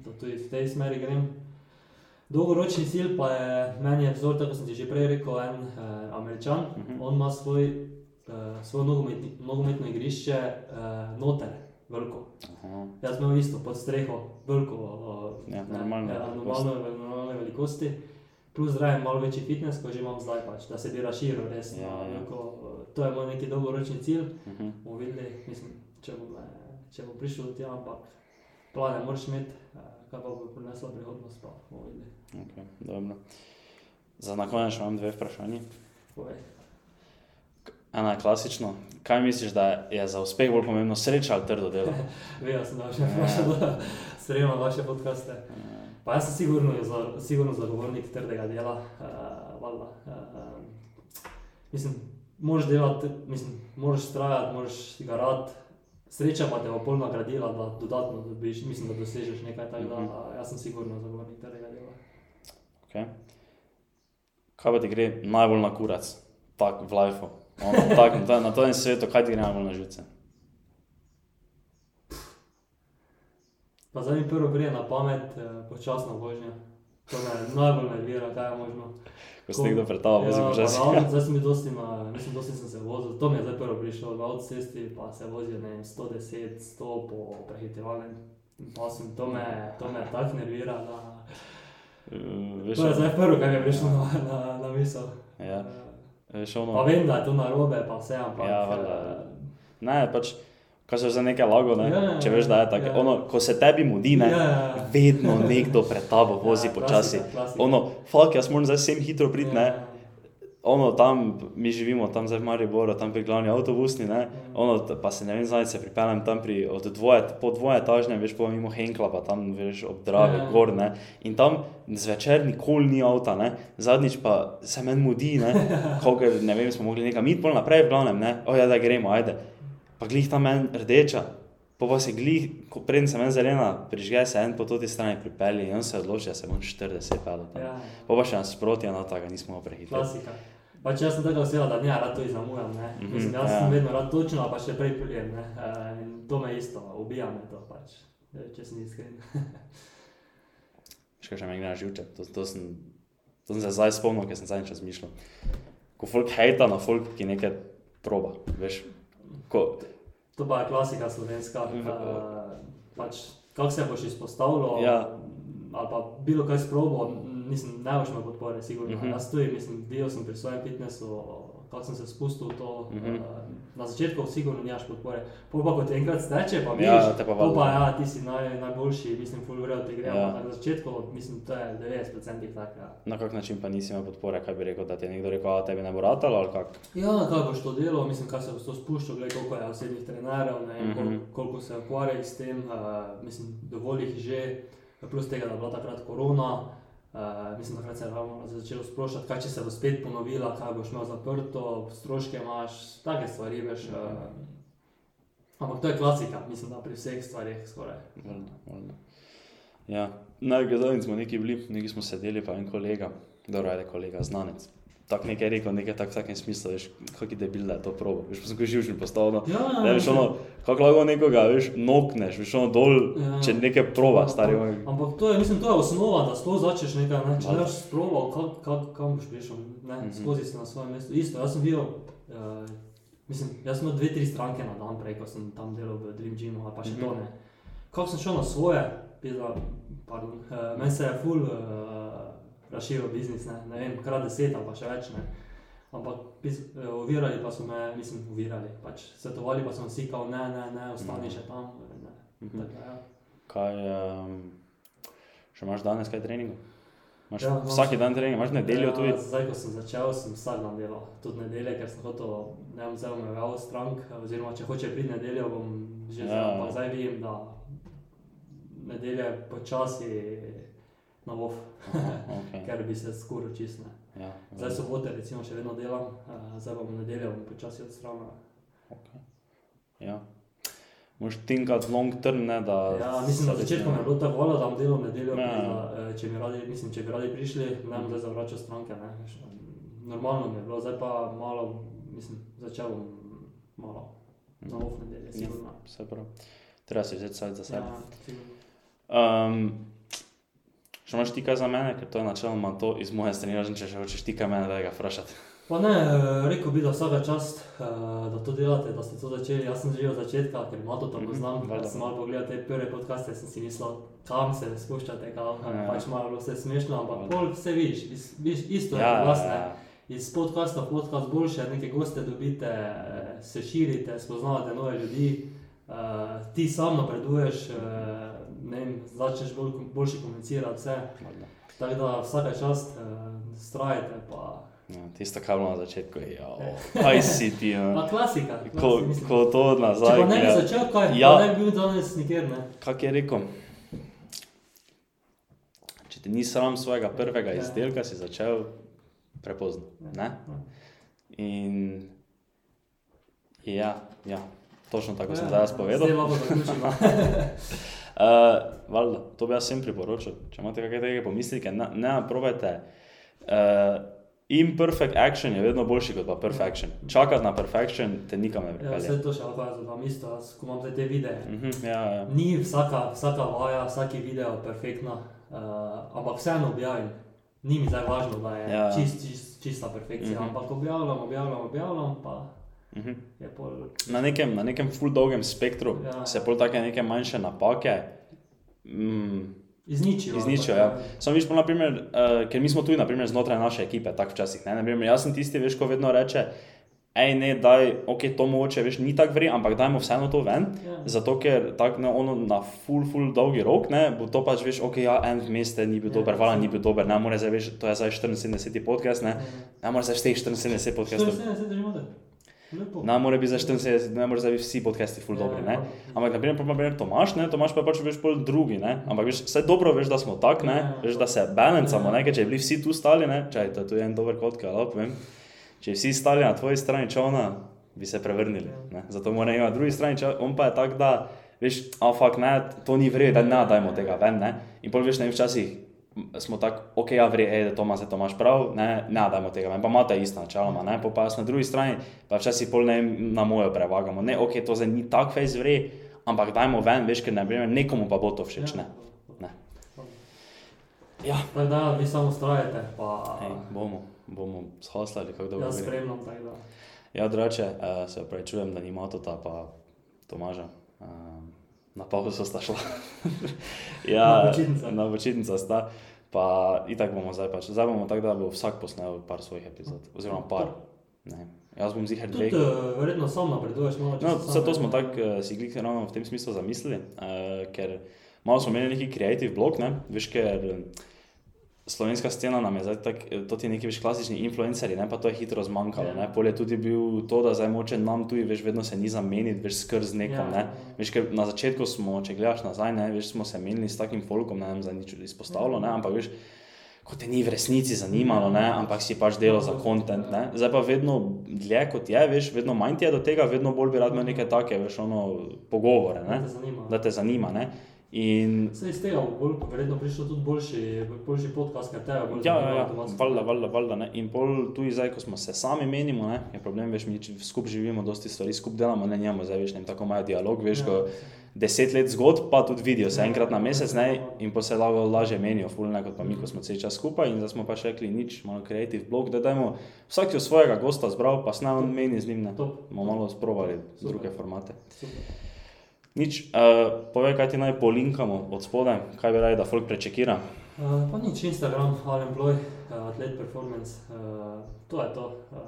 da tudi v tej smeri grem. Dolgoročni cilj pa je, meni je vzor, tako sem ti že prej rekel, en uh, američan, Mhm. on ima svoj, uh, svoje nogometni- nogometno igrišče uh, noter, veliko. Aha. Jaz sem imel isto pod streho, veliko, uh, Ja, ne, normalno ja, normalno, normalne velikosti, plus zraven malo večji fitness, kot že imam zdaj, pač, da se bi razširil res. Ja, ja. veliko, uh, to je moj neki dolgoročni cilj, Mhm. bomo videli, mislim, če bom, eh, če bom prišel do tega, ampak plane moraš imeti, eh, kaj pa bo prinesla prihodnost, pa bomo videli. Okay, dobro. Za na konec imam dve vprašanje. Povej. Ena je klasično. Kaj misliš, da je za uspeh bolj pomembno sreča ali trdo delo? Vem, sem da že Ja. vprašal, da sprejemam vaše podcaste. Pa jaz sem sigurno, sigurno zagovornik trdega dela, uh, valjda. Uh, mislim, moraš delati, mislim, moraš trajati, moraš ga rad. Sreča pa te bo pol nagradila, da dodatno dobiš, mislim, da dosežeš nekaj takega. Mhm. Uh, jaz sem sigurno zagovornik trdega dela. Okay. Kaj pa ti gre najbolj na kurac, tak v lifeu? Tak, na, tem svetu, kaj ti gre najbolj na živce? Pa zdaj mi prvo pride na pamet uh, počasna vožnja. To me najbolj nervira, kaj je možno. Ko si nekdo pred tabo vozi Ja, pa na avto- Zdaj sem dosti na, mislim, dosti sem se vozil, to mi je zdaj prvo prišlo, v avtocesti pa se vozijo, ne vem, 110, 100 po prehitevalnem pasu, to me, to me tako nervira, da... Uh, veš, To je zdaj prvo, kar mi je prišlo na, na, na misel. Ja. Eh, veš, Pa ono, vem, da je to narobe, pa vse, ampak... Ja, valjda. eh, ne, pač, ko se za nekaj lago, ne, Ja, ja, če veš, da je tako. ja. Ono, ko se tebi mudi, ne, ja, vedno nekdo pred tabo vozi ja, počasi. Ono, fuck, jaz moram zdaj sem hitro priti, ne. Ja, Ono, tam, mi živimo tam zdaj v Mariboru, tam pri glavni avtobusni, ne. ja. Ono, pa se ne vem, zdaj se pripeljem tam pri, od dvoje, po dvoje etažne, veš, po mimo Henkla, pa tam, veš, ob Dravi, Ja. gor, ne. In tam zvečer nikoli ni avta, ne. Zadnjič pa se meni mudi, ne. Kogar, ne vem, smo mogli nekam iti pol naprej, v glavnem, ne. O, ja, da gremo, ajde. Pa glih tam en rdeča, pa pa se glih, ko preden se meni zelena, prižge se en po toti strani pripelje in on se odloči, da se bom 40 pelil tam. Ja, Pa pa še nas sproti, eno tako, nismo prehiteli. klasika. Pač jaz sem tako oseba, da ne rad to izamujam, ne. Mhm, Mislim, jaz ja. sem vedno rad točno, pa še prej prijem, ne. In to me isto, ubija me to pač. če sem iskren. Še kaj me gre na živče. To, to, sem, to sem se zdaj spomnil, ker sem zadnjič razmišljal. Ko folk hejta na folk, ki nekaj proba. Veš, ko, To pa je klasika slovenska. Mhm. Uh, pač, kako se boš izpostavljal, Ja. ali pa bilo kaj sprobo, ne boš imel podpore, sigurno. Mhm. Mm -hmm. Jaz tudi, mislim, bil sem pri svojem fitnessu, kako sem se spustil to. Mm Mhm. -hmm. uh, na začetku sigurno nimaš podpore. Pol pa kot enkrat steče, pa Ja, vidiš, te pa to pa ja, ti si naj, najboljši, mislim, full vredo ti gre. Ja. Ja. Na začetku, mislim, to je 90% tak. Ja. na kak način pa nisi imel podpore, kaj bi rekel, da ti je nekdo rekel, da tebi ne bo ratalo ali kak. Ja, kaj boš to delal, mislim, kaj se boš to spuščal, gledaj, koliko je osebnih trenerjev, ne vem, Mhm. koliko, koliko se ukvarjajo s tem, uh, mislim, dovolj jih že, plus tega, da je bila takrat korona, uh, mislim, takrat se je ravno začelo sproščati, kaj če se bo spet ponovila, kaj boš imel zaprto, stroške imaš, take stvari, veš. Uh, ampak to je klasika, mislim, da pri vseh stvarih skoraj. Valjda, valjda. Ja, najbolj zadnjič smo neki bili, neki smo sedeli, pa en kolega, dobro, ajde kolega, znanec. Tako nekaj rekel, nekaj tak v takem smislu, veš, kak je debil, je to probo. Veš, pa sem ko živčen postal, no. Ja, Ne, veš, ono, kako lahko nekoga, veš, nokneš, veš, ono dol, Ja. če nekaj proba, stari moj. Ampak to je, mislim, to je osnova, da sploh začneš nekaj, ne? če ne boš sproval, kam, kam, kam boš prišel, ne? Mhm. skozi si na svojem mestu. Isto, jaz sem bil, uh, mislim, jaz sem imel dve, tri stranke na dan prej, ko sem tam delal v Dream Gymu, pa še Mhm. to ne. Kako sem šel na svoje, pizda, pardon, uh, meni se je full uh, razširil biznis, ne? ne vem, krat deset ali pa še več, ne. Ampak uh, ovirali pa so me, mislim, ovirali, pač svetovali pa so vsi, kao ne, ne, ne, ostani Mhm. še tam, ne. Mhm. Tako, ja. Kaj, um, še imaš danes kaj treningov? Imaš Ja, še- dan trening, imaš nedeljo Ja, tudi? Zdaj, ko sem začel, sem vsak dan delal, tudi nedelje, ker sem hotel, ne vem, zelo me vejo strank, oziroma če hoče priti nedeljo, bom že Ja, zdaj, ampak zdaj vidim, da nedelje počasi na vov, Okay. ker bi se skuril čistne. Ja, Zdaj sobote recimo še vedno delam, eh, zdaj bom nedeljo bom počasi odstranil. Ja. Moš tinkati long term, ne da. Ja, mislim, se začetku je bilo tako voljno, da bom delal nedeljo, Ja. ja. da, eh, če bi radi, mislim, če bi radi prišli, ne bom zdaj zavračal stranke, ne. Normalno mi je bilo, zdaj pa malo, mislim, začel bom malo na off nedelje, Ja. sigurno. Vse prav. Treba si vzeti sajt za sebe. Ja, sigurno. Um, še imaš ti kaj za mene, ker to je načeloma to iz moje strani, razen če še hočeš ti kaj mene, da ga vprašati. Pa ne, eh, rekel bi, da vsaka čast, eh, da to delate, da ste to začeli. Jaz sem že od začetka, ker ima to tam Mhm, poznam. valjda. Ker sem malo pogledal te prve podcaste, sem si mislil, kam se spuščate, kam, Ja. pač malo vse smešno, ampak Valjda. pol vse vidiš, iz- vidiš isto je Ja, pri vas, ne. ja, Iz podcasta v podcast boljše, neke goste dobite, eh, se širite, spoznavate nove ljudi, ti sam napreduješ, uh, ne vem, začneš bolj, boljše komunicirati vse. Tako da vsaka čast, uh, strajte pa. Ja, tisto, kar bilo na začetku, je, ja, kaj si ti, no. Pa klasika. ko, klasika, mislim. ko to Če nazaj. pa ne bi gleda- začel, kaj, Ja. ja. ne bi bil danes nikjer, ne. Kak je rekel? Če ti ni sram svojega prvega Ja. izdelka, si začel prepozno. Ne? In ja, ja, točno tako sem zdaj povedal. Zdaj lahko zaključimo. Uh, valjda, to bi jaz vsem priporočil. Če imate kakšne take pomisleke, ne, ne probajte. Uh, imperfect action je vedno boljši kot pa perfection. Čakati na perfection te nikam ne Ja, pripelje. vse to še lahko jaz dodam isto, ko imam te videe. Mhm, ja, ja. Ni vsaka, vsaka vaja, vsaki video perfektna, uh, ampak vseeno objavim. Ni mi zdaj važno, da je Ja. ja. čist, čist, čista perfekcija, Mhm. mm -hmm. ampak objavljam, objavljam, objavljam, pa Mhm. pol. Na nekem, na nekem full dolgem spektru Ja. se pol take neke manjše napake. Mm, Izničijo. Izničijo, ja. Samo viš, naprimer, uh, ker mi smo tudi naprimer, znotraj naše ekipe, tako včasih. Ne? Naprimer, jaz sem tisti, veš, ko vedno reče, hej, ne, daj, ok, to mogoče, veš, ni tako vri, ampak dajmo vseeno to ven. Ja. Zato, ker tako ne, ono na full, full dolgi rok, ne, bo to pač, veš, ok, ja, en vmes te ni bil Ja, dober, vala ni bil dober, ne more zdaj, veš, to je zdaj 74. podcast, ne, ne more zdaj vseh 74 podcastov. 74 držimo, da. Ne more biti za 74, ne more zdaj biti vsi podcasti full Ja, dobri, ne. ja. Ampak, na primer, pa primer Tomaš, ne, Tomaš pa je pač veš pol drugi, ne. Ampak veš, vse dobro veš, da smo tak, ne, Ja. veš, da se balancamo, ne, ker če bi bili vsi tu stali, ne, čaj, to je tu en dober kot, kaj lahko povem. Če bi vsi stali na tvoji strani čovna, bi se prevrnili, ne. Zato mora imeti na drugi strani, čovna, on pa je tak, da, veš, a fakt ne, to ni vredno, da ne dajmo tega ven, ne. In pol veš, ne včasih smo tako, ok, ja, vre, ej, da Tomas, to imaš prav, ne, ne dajmo tega ven, pa imate isto načeloma, ne, pol pa jaz na drugi strani, pa včasih pol ne na mojo prevagamo, ne, ok, to zdaj ni tako fejs vre, ampak dajmo ven, veš, ker ne vem, nekomu pa bo to všeč. Ne? Ne. Ja, Tako da vi samo ustrajate, pa Ej, bomo, bomo shaslali, kako dobro gre. spremljam. tako da. Ja, drugače, uh, se pravi, čujem, da ni Matota, pa Tomaža. Uh, na pauzo sta šla. Na počitnice. Na počitnice sta. Pa itak bomo zdaj pač. Zdaj bomo tako, da bo vsak posnel par svojih epizod. Oziroma par. Ne. Jaz bom zihar dve. Uh, verjetno sam napreduješ malo. No, se vse to smo tako uh, si glih ravno v tem smislu zamislili, uh, ker malo smo imeli neki creative blog, ne? veš, ker eh, slovenska scena nam je zdaj tako, eh, to ti neki veš klasični influencerji, ne? pa to je hitro zmanjkalo. Ja. Ne? Pol je tudi bil to, da zdaj moče nam tu, veš, vedno se ni zameniti, veš, skrz nekom. Ja, Ne? ja. Veš, ker na začetku smo, če gledaš nazaj, ne, veš, smo se menili s takim folkom, ne vem, za nič izpostavilo, ne, ampak veš, kot te ni v resnici zanimalo, ne, ampak si pač delal za kontent, ne. Zdaj pa vedno dlje kot je, veš, vedno manj ti je do tega, vedno bolj bi rad imel neke take, veš, ono, pogovore, Da ne, te zanima. da te zanima, ne. In Se iz tega bo bolj, verjetno prišel tudi boljši, boljši podcast, ker tebe bolj Ja, ja, ja, avtomatsko. valjda, valjda, valjda, ne. In pol tu zdaj, ko smo se sami menimo, ne, je problem, veš, mi skupaj živimo, dosti stvari skupaj delamo, ne njemo, zdaj veš, ne, vem, tako imajo dialog, veš, ko deset let zgodb, pa tudi vidijo se enkrat na mesec, ne, in pa se lahko lažje menijo, fulne, kot pa mi, ko smo cel čas skupaj in zdaj smo pač rekli nič, malo creative blog, da dajmo vsak jo svojega gosta zbral, pa snaj on meni z njim, ne. Bomo malo sprovali druge formate. Super. Nič, uh, povej, kaj ti naj polinkamo od spodaj, kaj bi radi, da folk prečekira. Uh, pa nič, Instagram, Alemploy, uh, Athlete Performance, uh, to je to. Uh,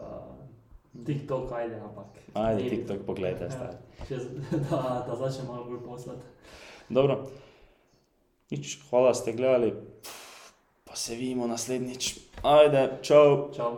TikTok, ajde, ampak. Ajde, ni- TikTok pogledajte, Ja, stari. če da, da začne malo bolj poslati. Dobro, nič, hvala, da ste gledali, pa se vidimo naslednjič. Ajde, čau. Čau.